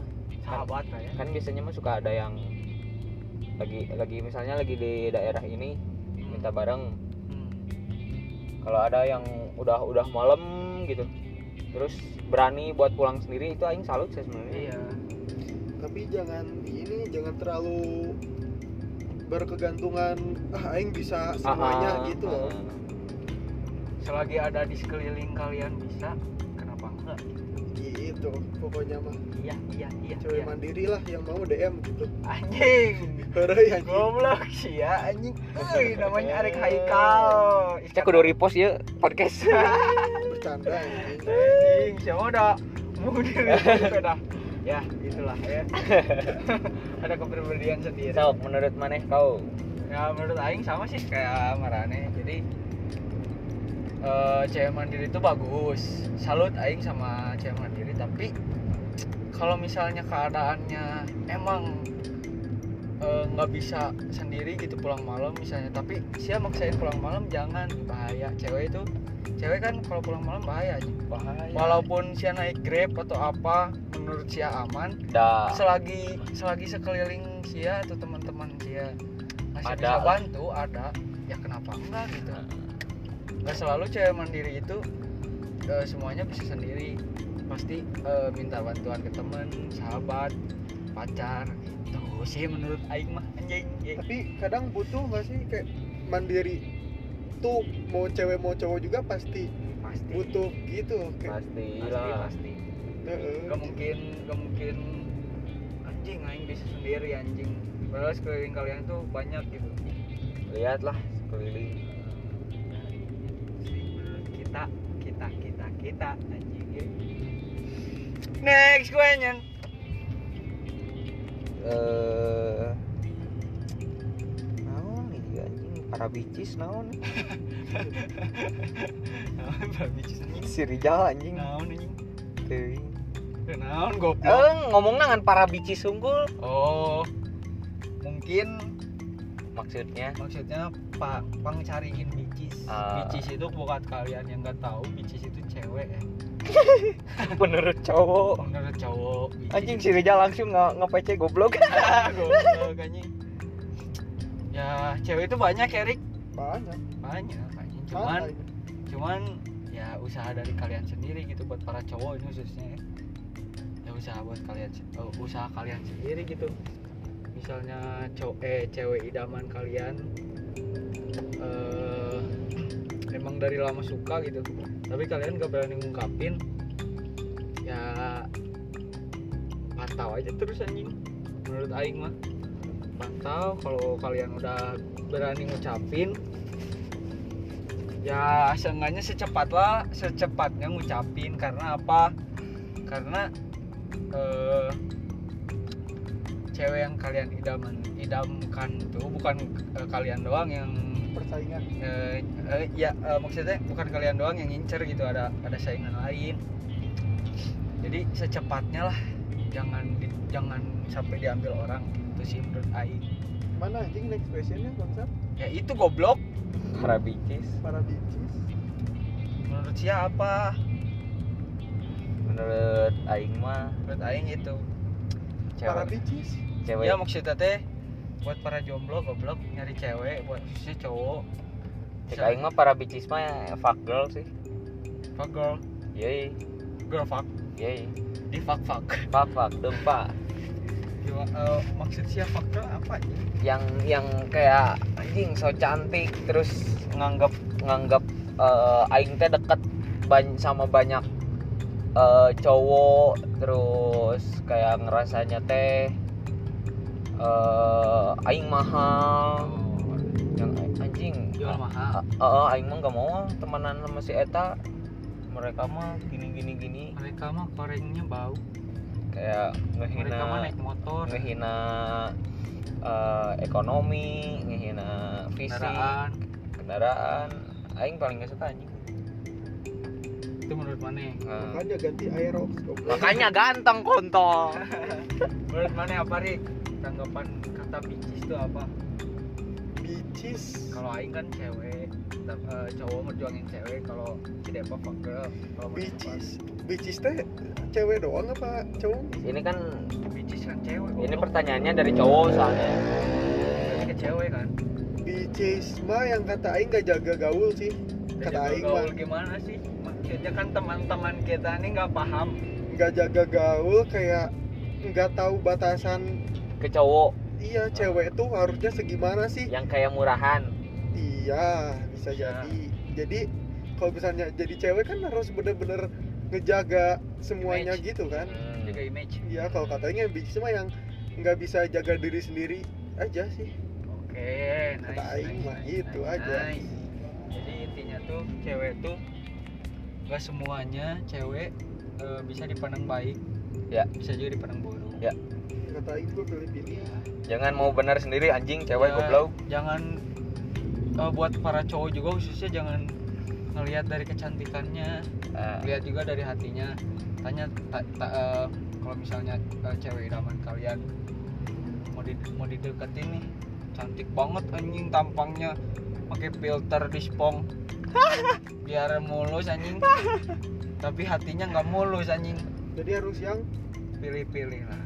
sahabat lah ya.
Kan biasanya mah suka ada yang lagi lagi misalnya lagi di daerah ini minta bareng.
Hmm.
kalau ada yang udah udah malam gitu terus berani buat pulang sendiri itu aing salut sih sebenarnya.
Iya.
Tapi jangan ini jangan terlalu berkegantungan ah aing bisa semuanya
Ah, ah,
gitu loh.
Ah.
selagi ada di sekeliling kalian bisa
gitu pokoknya mah.
Iya iya iya
cewek
iya.
mandiri lah yang mau DM gitu.
Anjing. [laughs]
Heureuy anjing.
Goblok sih ya anjing. Euy, [laughs] namanya Arek Haikal.
Cek kudu repost ya podcast. [laughs]
Bercanda anjing.
Anjing siapa udah mau diri dah. Ya itulah ya. Ada kepribadian sendiri.
So menurut maneh kau?
Ya menurut Aing sama sih kayak Marane jadi eh, cewek mandiri itu bagus. Salut Aing sama cewek mandiri tapi kalau misalnya keadaannya emang eh, nggak bisa sendiri gitu pulang malam misalnya tapi siapa maksain pulang malam jangan. Bahaya. Cewek itu cewek kan kalau pulang malam bahaya
bahaya.
Walaupun sia naik grab atau apa menurut sia aman.
Dah.
Selagi selagi sekeliling sia atau teman-teman sia masih
Ada
bisa bantu ada. Ya kenapa enggak gitu nggak selalu cewek mandiri itu eh, semuanya bisa sendiri. Pasti eh, minta bantuan ke teman sahabat pacar gitu sih menurut Aing mah anjing Ya,
tapi kadang butuh nggak sih kayak mandiri tuh mau cewek mau cowok juga pasti
pasti.
butuh gitu kayak
pasti
pasti
lah.
Pasti
heeh.
gak mungkin gak mungkin anjing Aing bisa sendiri anjing. Padahal sekeliling kalian tuh banyak gitu.
Lihatlah sekeliling
kita kita kita kita. Anjing ya. next question.
Eh naon nih anjing? Para bicis naon?
Naon babi anjing?
Si Rijal anjing.
Naon anjing?
Teuing.
naon goblok?
Eh ngomong nangan para bicis unggul.
Oh mungkin
maksudnya?
maksudnya pak pang cariin bicis
Ah.
bicis itu buat kalian yang nggak tahu bicis itu cewek ya. [laughs]
Menurut cowok.
Menurut cowok bicis
anjing si Rijal langsung nge nge-PC goblok. [laughs]
Goblok anjing. Ya cewek itu banyak Erik.
Banyak.
Banyak anjing. Cuman
Banyak.
cuman ya usaha dari kalian sendiri gitu buat para cowok ini khususnya ya, ya usaha buat kalian oh, usaha kalian sendiri gitu. Misalnya cowok eh cewek idaman kalian eh emang dari lama suka gitu. Tapi kalian gak berani ngungkapin. Ya pantau aja terus anjing. Menurut aing mah. Pantau kalau kalian udah berani ngucapin ya seenggaknya secepatlah secepatnya ngucapin. Karena apa? Karena eh, cewek yang kalian idaman idamkan tuh bukan eh, kalian doang yang
persaingan.
eh, eh, ya eh, maksudnya bukan kalian doang yang ngincer gitu ada ada saingan lain. Jadi secepatnya lah jangan di- jangan sampai diambil orang itu sih menurut Aing.
Mana anjing next questionnya bangsa
ya itu goblok.
Para bicis
para bicis
menurut siapa?
Menurut aing mah.
Menurut Aing itu.
Para
cewek.
bicis
cewek.
Ya maksudnya teh buat para jomblo goblok nyari cewek buat si cowok.
Cek aing mah para bicis mah fuck girl sih.
Fuck girl.
Yoi.
Girl fuck.
Yoi.
Di fuck fuck.
Fuck fuck dempa
Gimana, eh, maksud siapa fuck girl apa ya?
yang yang kayak anjing so cantik terus nganggap nganggap eh, aing teh deket ban sama banyak eh, cowok terus kayak ngerasanya teh eh, aing mahal. Yang anjing.
Jual mahal.
Ah, ah, aing mah gak mau ah, temenan sama si Eta. Mereka mah gini gini gini.
Mereka mah korengnya bau.
Kayak
mereka mah
ngehina
naik motor.
ngehina eh, ekonomi ngehina fisik
kendaraan.
kendaraan. Aing paling gak suka anjing.
Itu menurut mana
Nah,
makanya ganti aerox
makanya ganteng kontol. [laughs]
Menurut mana apa Rik tanggapan kata bicis itu apa?
Bicis
kalau Aing kan cewek eh, cowok ngejuangin cewek kalau tidak apa fuck girl kalau
bicis bicis teh cewek doang apa cowok?
Ini kan
bicis kan cewek
ini pertanyaannya dari cowok soalnya.
Berarti ke cewek kan?
Bicis mah yang kata aing gak jaga gaul sih.
Dan
kata
juga
aing
gaul
mah
gimana sih? Maksudnya kan teman-teman kita nih nggak paham.
Nggak jaga gaul kayak nggak tahu batasan
ke cowok
iya cewek tuh harusnya segimana sih
yang kayak murahan
iya bisa
Bisa.
jadi jadi kalau misalnya jadi cewek kan harus bener-bener ngejaga semuanya
Image.
gitu kan
Hmm.
jaga image
iya kalau katanya bicis mah yang nggak bisa jaga diri sendiri aja sih
oke nice,
Kata
nice,
mah
nice,
gitu
nice,
aja.
nice. jadi intinya tuh cewek tuh nggak semuanya cewek eh, bisa dipandang baik
Ya.
bisa juga dipandang buruk
Ya.
Gue
jangan mau benar sendiri anjing cewek
Ya,
goblok.
jangan eh, buat para cowok juga khususnya jangan ngelihat dari kecantikannya.
Ah,
lihat juga dari hatinya. Tanya ta- ta- eh, kalau misalnya eh, cewek idaman kalian mau di mau dideketin nih. Cantik banget anjing tampangnya. Pakai filter di spong. [laughs] Biar mulus anjing. [laughs] Tapi hatinya nggak mulus anjing.
Jadi harus yang
pilih-pilih lah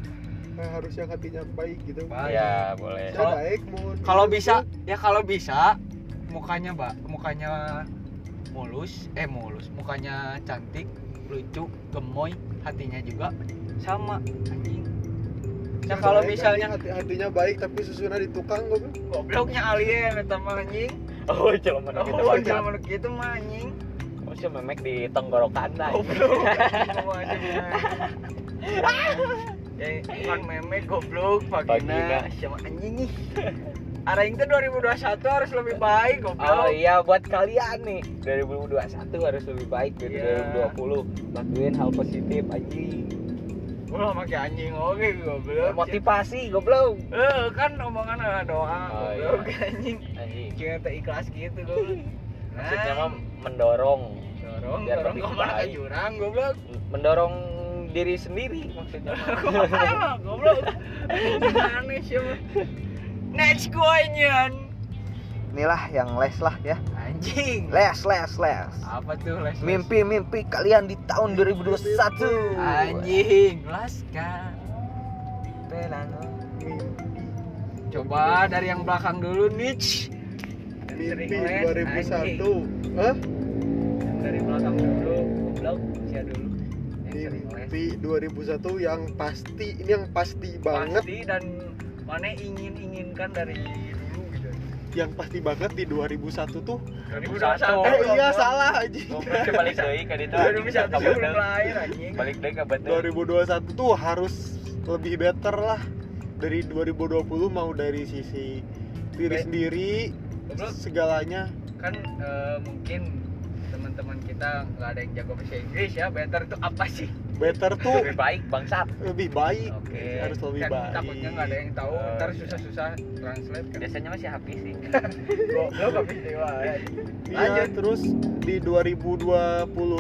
harus yang hatinya baik gitu.
Baik.
ya boleh.
Kalau-
baik mau
kalau bisa ya kalau bisa mukanya mbak mukanya mulus eh mulus mukanya cantik lucu gemoy hatinya juga sama anjing. Nah kalau misalnya
hati hatinya baik tapi susunya di tukang gue
gobloknya alien eta mah anjing.
Oh cuma mana kita
oh jangan gitu mah anjing.
Oh sih memek di tenggorokan
anjing, mau aja [laughs] ya bukan meme goblok
Vagina.
sama anjing nih? Araing tuh 2021 harus lebih baik
Oh
goblok
iya buat kalian nih. 2021 harus lebih baik dari
Iya.
2020 lakuin hal positif anjing.
Gua pakai anjing oke goblok.
Motivasi goblok.
Eh kan omongan ada doa
Oh,
goblok
iya. [laughs]
anjing.
anjing.
Cuma tak ikhlas gitu goblok.
maksudnya mah mendorong.
Dorong dorong
ke
mana? ke jurang goblok.
mendorong diri sendiri maksudnya [laughs] [laughs]
goblok. Aneh sih. Next koinyan.
inilah yang les lah ya
Anjing.
les les les
Apa tuh les? les?
mimpi-mimpi kalian di tahun 2021
Anjing, laskan.
mimpi
Coba dari yang belakang dulu Nich.
mimpi
Sering les,
2001
anjing.
Hah?
Dari belakang dulu, goblok. Sia dulu.
Mimpi 2001 yang pasti ini yang pasti banget.
Pasti dan mana ingin inginkan dari dulu gitu.
Yang pasti banget di 2001 tuh.
2021
eh iya salah aja
balik deui ka ditu.
2021
Kabudeng.
belum lahir anjing.
Balik ka betul.
2021 tuh harus lebih better lah. Dari 2020 mau dari sisi diri sendiri segalanya.
Kan eh, mungkin kita nggak ada yang jago bahasa Inggris ya. Better itu apa sih
better tuh
Lebih baik bangsat.
lebih baik
Oke.
harus lebih
kan
baik
takutnya nggak ada yang tahu
Oh,
ntar
iya.
susah-susah translate kan
Biasanya masih habis sih. [laughs]
goblok habis dewa ya.
Iya, terus di 2020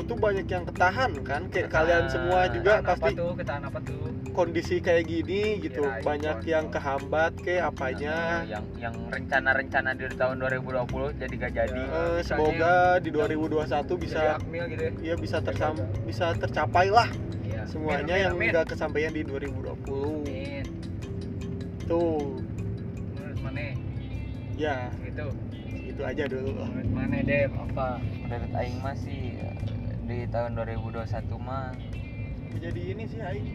tuh banyak yang ketahan kan kayak kalian semua juga
Ketahan
pasti
apa tuh ketahan apa tuh
kondisi kayak gini gitu
Kirain
banyak yang kehambat kayak apanya
yang yang rencana-rencana di tahun 2020 jadi gak jadi.
Ya.
Eh, semoga di 2021
Jadi
bisa
akmil gitu ya
ya bisa tersam bisa tercapai lah
Iya.
Semuanya
Amin,
yang nggak kesampaian di 2020
amin.
tuh.
Menurut mana?
Ya.
Gitu.
Itu aja dulu.
Menurut mana Dep? Apa?
Menurut aing mah sih di tahun 2021 mah.
Jadi ini sih Aing.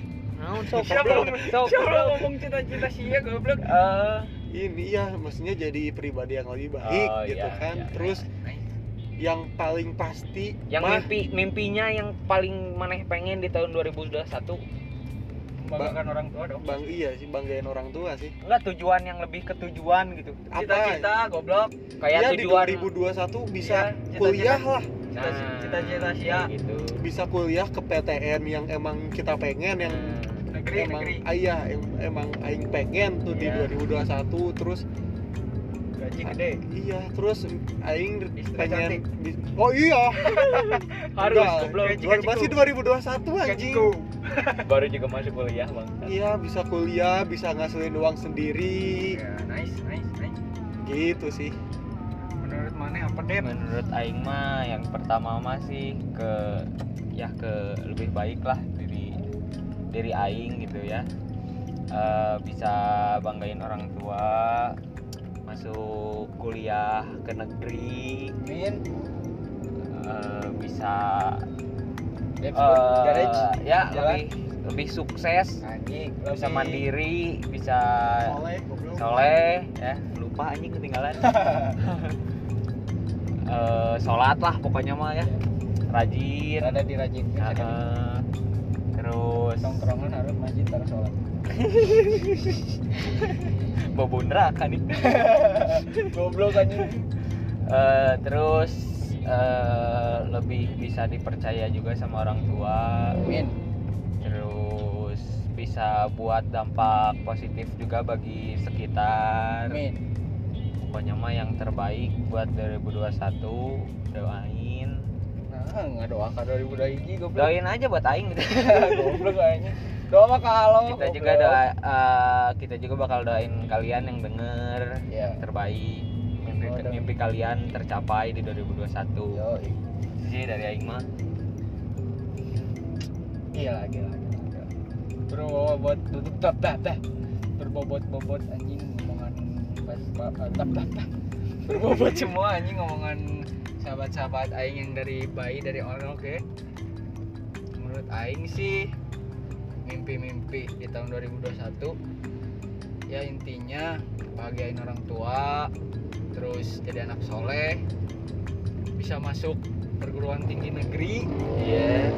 [laughs]
Naon sok
siapa
sok
siapa ngomong cita-cita sih ya goblok?
Eh,
ini ya maksudnya jadi pribadi yang lebih baik
Oh,
gitu
iya,
kan?
iya.
terus yang paling pasti
yang
mah,
mimpi mimpinya yang paling maneh pengen di tahun 2021
membanggakan orang tua dong.
Bang iya sih banggain orang tua sih.
Enggak tujuan yang lebih ke tujuan gitu.
Cita-cita goblok.
Kayak
ya di
tujuan.
2021 bisa
Iya, cita-cita.
kuliah lah.
Nah,
cita-cita sih ya.
gitu.
Bisa kuliah ke PTN yang emang kita pengen yang
Nah,
negeri
emang
negeri
ayah yang emang aing pengen tuh
Iya.
di 2021 terus
gaji gede
iya terus aing pengen oh iya. [laughs]
Harus goblok.
Masih 2021 anjing. [laughs]
Baru juga masuk kuliah bang.
Iya bisa kuliah bisa ngasilin uang sendiri.
Ya nice nice nice.
Gitu sih.
Menurut mana apa Dep
menurut aing mah yang pertama mah sih ke ya ke lebih baik lah diri diri aing gitu ya. Eh, bisa banggain orang tua masuk kuliah ke negeri
Min
eh, bisa eh,
garage?
ya
Jalan.
lebih lebih sukses.
Anjing
bisa
lebih-
mandiri bisa
soleh
ya. Lupa anjing ketinggalan. [laughs] Eh, sholat lah pokoknya mah ya. Rajin.
Ada di rajin
Eh, terus
tongkrongan harus masjid taruh sholat [laughs]
bobo neraka nih. [laughs]
Goblok anjing.
Eh, terus eh, lebih bisa dipercaya juga sama orang tua.
Min
terus bisa buat dampak positif juga bagi sekitar.
Min
pokoknya mah yang terbaik buat 2021 doain.
Nah nggak doakan 2021 goblok.
Doain aja buat aing. Gitu [laughs]
goblok kayaknya doa kalau
kita juga doa eh, kita juga bakal doain kalian yang denger
ya
terbaik. Mimpi
Oh,
mimpi kalian tercapai di 2021
yo
Itu sih dari aing mah
gila gila gila. berbobot tutup tap tap tap. Berbobot bobot anjing ngomongan pas tap tap tap. Berbobot semua anjing ngomongan sahabat-sahabat aing yang dari bayi dari orang oke menurut aing sih mimpi-mimpi di tahun 2021 ya intinya bahagiain orang tua terus jadi anak soleh bisa masuk perguruan tinggi negeri.
Iya.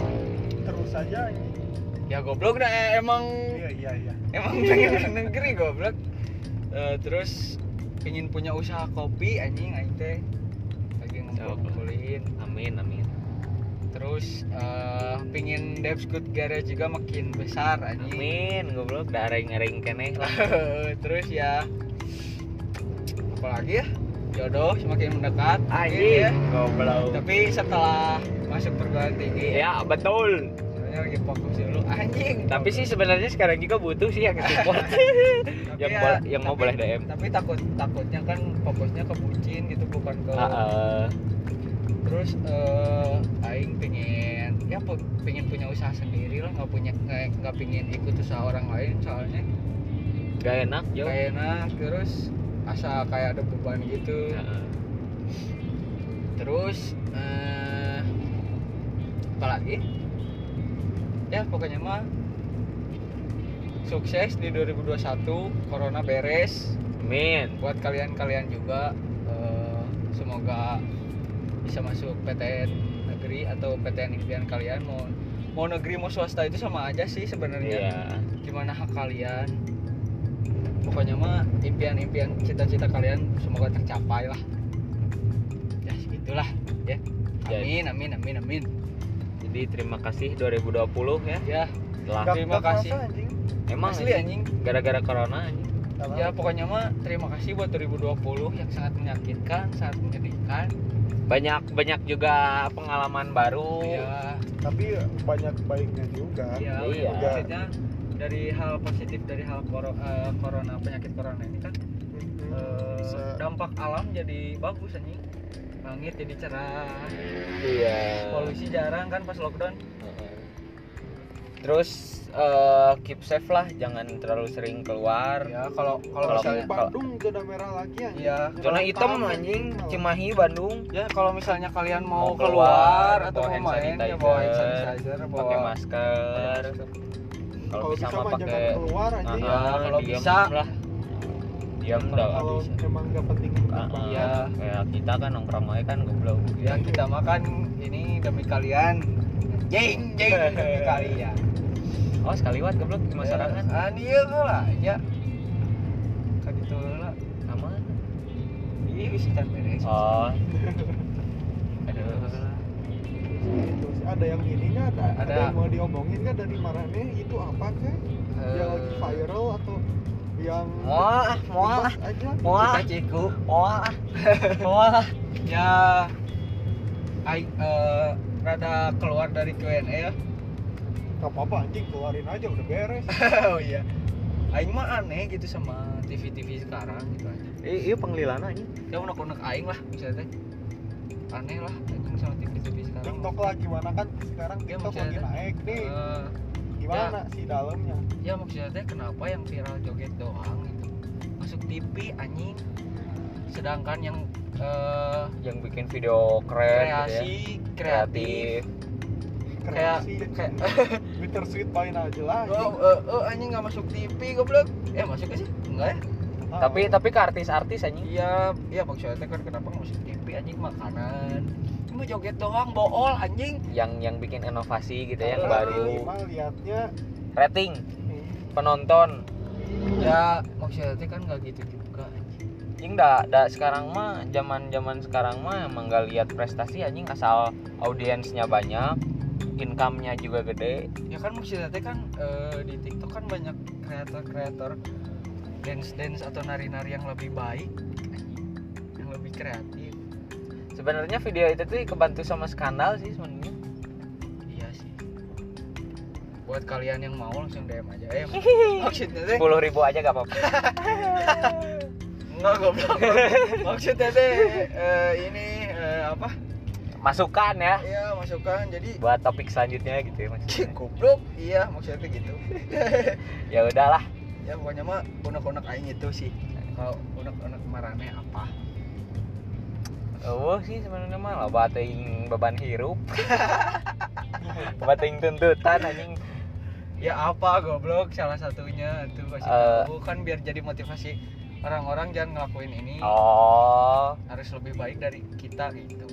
Terus aja anjing
ya goblok dah eh, emang
iya iya iya.
emang [laughs] pengen ke negeri goblok. Eh, terus pengen punya usaha kopi anjing aing teh. Lagi ngumpul-ngumpulin.
Amin amin
terus eh pengen Devscoot Garage juga makin besar anjing.
Amin goblok. Dah ring-ring keneh lah. [laughs]
Terus ya apalagi ya? Jodoh semakin mendekat.
Anjing
ya.
goblok.
Tapi setelah masuk perguruan tinggi
ya betul.
sebenarnya lagi fokus dulu. Anjing.
Tapi sih sebenarnya sekarang juga butuh sih yang support. [laughs] [laughs] Yang
ya,
yang mau boleh DM
tapi takut takutnya kan fokusnya ke bucin gitu bukan ke
Ah, eh,
terus eh aing pengen ya pu- pengen punya usaha sendiri lah nggak punya nggak pengen ikut usaha orang lain soalnya.
Gak enak yo
kayak enak terus asa kayak ada beban gitu.
Heeh.
terus eh apa lagi? Ya pokoknya mah sukses di 2021 corona beres.
Amin.
buat kalian-kalian juga eh, semoga bisa masuk PTN negeri atau PTN impian kalian mau mau negeri mau swasta itu sama aja sih sebenarnya
Iya.
gimana hak kalian pokoknya mah impian-impian cita-cita kalian semoga tercapai lah ya segitulah ya
Ya.
amin amin amin amin
Jadi terima kasih 2020 ya.
ya
Telah
terima kasih.
anjing.
emang
asli anjing
gara-gara corona anjing.
Ya pokoknya mah terima kasih buat 2020 yang sangat menyakitkan sangat menyedihkan
Banyak banyak juga pengalaman baru.
ya
tapi banyak baiknya juga
ya
Iya.
maksudnya dari hal positif dari hal koro- eh, corona penyakit corona ini kan
Bisa-
dampak alam jadi bagus anjing langit jadi cerah
Iya.
polusi jarang kan pas lockdown.
Terus eh, keep safe lah, jangan terlalu sering keluar.
ya kalau kalau misalnya
Bandung zona merah lagi anjing
Iya.
Zona hitam anjing,
malah.
Cimahi, Bandung.
ya kalau misalnya kalian mau,
Mau
keluar,
keluar,
atau mau main ya bawa hand sanitizer bawa
Pakai masker. Kalau bisa mah pakai
keluar anjing
Ya, kalau bisa.
lah. Diam dah.
kalau emang gak penting
Ah,
apa
Iya.
Kayak kita kan nongkrong aja kan goblok.
ya kita makan ini demi kalian jeng jeng demi kalian
Oh, sekali wat goblok di masyarakat.
ah iya lah ya kan itu lah
Aman.
iya bisa kan beres
Oh. [laughs] Aduh.
Sih. ada yang ininya ada, ada
Ada.
yang mau diomongin kan dari Marane itu apa kek yang lagi
Eh,
viral atau yang
Mual ah, mual ah.
Dibahas aja
Mual
kita
ah.
ciku
Mual ah. [laughs] Mual ah.
ya ai eh, rada keluar dari Q&A ya
gak apa-apa anjing keluarin aja udah beres. [laughs]
Oh iya. Aing mah aneh gitu sama TV-TV sekarang gitu aja.
Eh, iya penglilana anjing.
ya unek-unek aing lah misalnya aneh lah anjing sama TV-TV sekarang.
TikTok lah gimana kan sekarang
Ya,
TikTok lagi naik nih.
Eh,
gimana sih dalamnya
ya maksudnya kenapa yang viral joget doang gitu? Masuk TV anjing sedangkan yang eh,
Yang bikin video keren gitu ya.
kreasi kreatif. Kayak
kreasi.
Kayak [laughs]
bittersweet paling aja lah.
Oh, eh, oh anjing nggak masuk TV goblok. Eh masuk sih? Enggak ya?
Tapi tapi ke artis-artis anjing.
iya iya maksudnya teh kan kenapa nggak masuk TV anjing? Makanan. Mah joget doang bool anjing.
Yang yang bikin inovasi gitu ya, yang baru.
liatnya
Rating.
Nih,
penonton.
ya maksudnya kan nggak gitu juga anjing
dah dah sekarang mah zaman-zaman sekarang mah emang gak lihat prestasi anjing asal audiensnya banyak, income-nya juga gede.
ya kan maksudnya teh kan eh, di TikTok kan banyak kreator-kreator dance dance atau nari-nari yang lebih baik yang lebih kreatif
Sebenarnya video itu tuh kebantu sama skandal sih sebenarnya.
iya sih buat kalian yang mau langsung DM aja eh [laughs] maksudnya
Sepuluh ribu aja gak apa-apa. [laughs]
enggak goblok. [laughs] Maksudnya teh eh, ini eh, apa?
Masukan ya.
Iya masukan. Jadi
buat topik selanjutnya gitu ya maksudnya.
goblok. Iya maksudnya gitu. [laughs]
Ya udahlah.
ya pokoknya mah unek-unek aing itu sih. Kalau unek-unek marane apa?
Oh sih sebenarnya mah loba teuing beban hirup. [laughs] loba teuing tuntutan anjing.
ya apa goblok. Salah satunya tuh kasih tahu. Kan biar jadi motivasi orang-orang jangan ngelakuin ini.
Oh,
harus lebih baik dari kita gitu.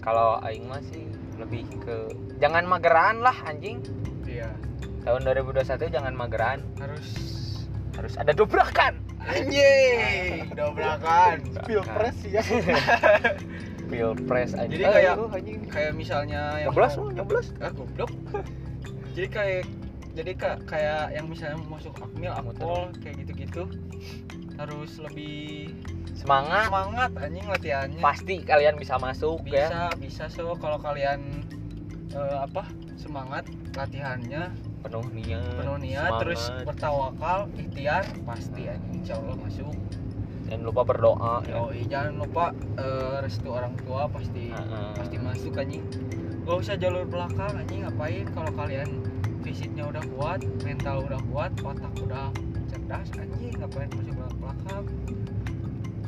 Kalau aing mah sih lebih ke jangan mageran lah anjing.
iya.
Tahun 2021 jangan mageran,
harus
harus ada dobrakan.
anjing. [laughs] Dobrakan.
Pilpres ya. [laughs]
Pilpres anjing.
Jadi kayak- kayak misalnya yang
Nyoblos
mau-
nyoblos.
ah goblok. Jadi kayak jadi kayak kayak yang misalnya mau masuk akmil akpol kayak gitu-gitu harus lebih
Semangat.
semangat anjing latihannya
Pasti kalian bisa masuk ya.
bisa bisa so kalau kalian eh, apa semangat latihannya
Penuh niat.
penuh niat
semangat.
terus bertawakal ikhtiar pasti anjing insya Allah masuk
Jangan lupa berdoa ya.
Yoi, jangan lupa eh, restu orang tua pasti
Heeh.
pasti masuk anjing gak usah jalur belakang anjing ngapain kalau kalian fisiknya udah kuat mental udah kuat otak udah cerdas anjing ngapain masuk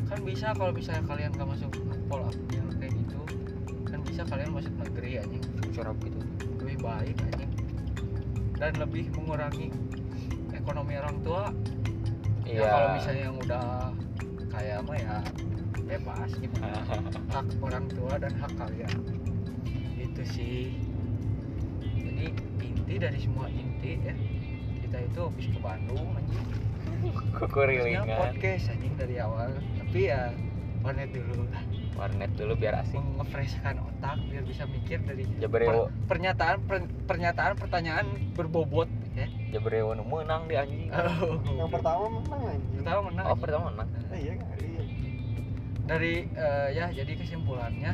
kan bisa kalau misalnya kalian gak masuk akpol akmil kayak gitu. Kan bisa kalian masuk negeri anjing.
Curap gitu.
lebih baik anjing. Dan lebih mengurangi ekonomi orang tua.
Iya.
ya kalau misalnya yang udah kayak mah ya bebas gimana [laughs] hak orang tua dan hak kalian. Itu sih. Jadi inti dari semua inti ya kita itu habis ke Bandung anjing
kuku
Harusnya
rilingan
podcast anjing dari awal tapi ya warnet dulu lah.
Warnet dulu biar asik.
Mengefreshkan otak biar bisa mikir dari
Jabreo
per- pernyataan per- pernyataan pertanyaan berbobot ya.
Jabreo nu menang di anjing.
Yang pertama menang anjing.
Pertama menang.
Oh pertama menang.
Eh, iya kan? Iya.
dari eh, ya jadi kesimpulannya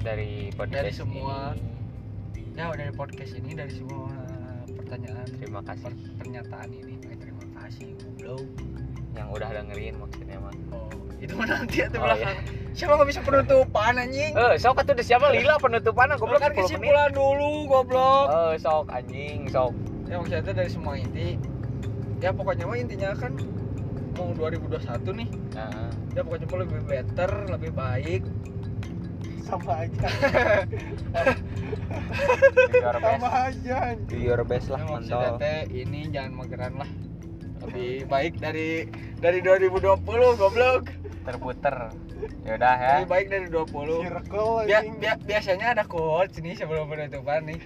dari podcast
Dari semua-
ini.
ya dari podcast ini dari semua pertanyaan
terima kasih.
per- pernyataan ini Eh, terima kasih goblok
yang udah dengerin maksudnya mah.
Oh itu mana nanti ya
Oh,
belakang? siapa nggak bisa penutupan anjing?
Eh sok atuh deh siapa lila penutupan? Aku
Goblok kan kesimpulan dulu goblok.
Eh sok anjing sok.
Ya maksudnya itu dari semua inti. Ya pokoknya mah intinya kan mau 2021 nih.
Nah,
ya pokoknya mau lebih better lebih baik.
Sama aja.
Do your
sama
best
aja
do your best lah
Ya, maksudnya
mantap.
teh ini jangan mageran lah lebih baik dari dari 2020 goblok.
Terputer. Yaudah ya.
Lebih baik dari 20
circle
Bia- biasanya ada quotes nih sebelum penutupan nih.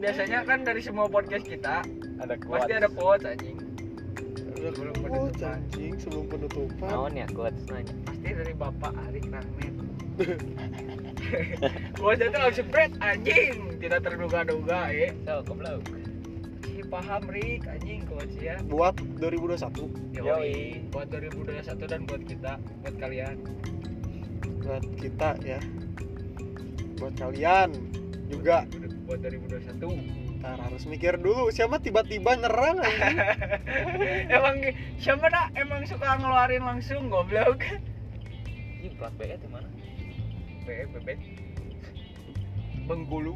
Biasanya kan dari semua podcast kita
ada
pasti ada quotes anjing. Sebelum
quotes,
penutupan.
anjing sebelum penutupan.
Naon ya quotes nanya
pasti dari bapak Arik Rahmat. [laughs] Quotes itu langsung spread anjing. Tidak terduga-duga ya
so goblok.
si paham Rik. Anjing quotes ya.
Buat 2021
Yoi. buat 2021 dan buat kita buat kalian.
Buat kita ya. Buat kalian juga.
Buat 2021
ntar harus mikir dulu siapa tiba-tiba nyerang [laughs]
emang siapa dah emang suka ngeluarin langsung goblok.
Ini plat BE di mana?
Be bebek Bengkulu.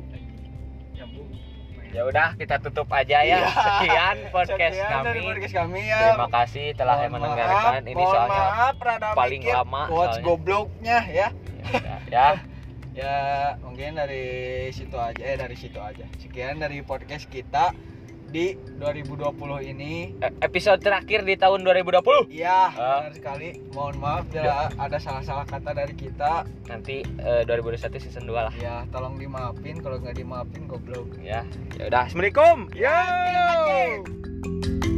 Nyambung
ya udah kita tutup aja ya.
Iya.
sekian [laughs] podcast
Sekian
kami.
podcast kami ya.
Terima kasih telah
Mohon
mendengarkan.
maaf,
ini soalnya
maaf
paling
mikir
lama soalnya.
gobloknya ya.
Ya, ya. [laughs]
ya mungkin dari situ aja eh dari situ aja. Sekian dari podcast kita di 2020 ini
E- episode terakhir di tahun 2020
Iya,
Ah.
benar sekali. Mohon maaf bila ada salah-salah kata dari kita.
nanti eh, 2021 season 2 lah
Ya, tolong dimaafin kalau nggak dimaafin goblok.
ya ya udah assalamualaikum
Ya, anjing.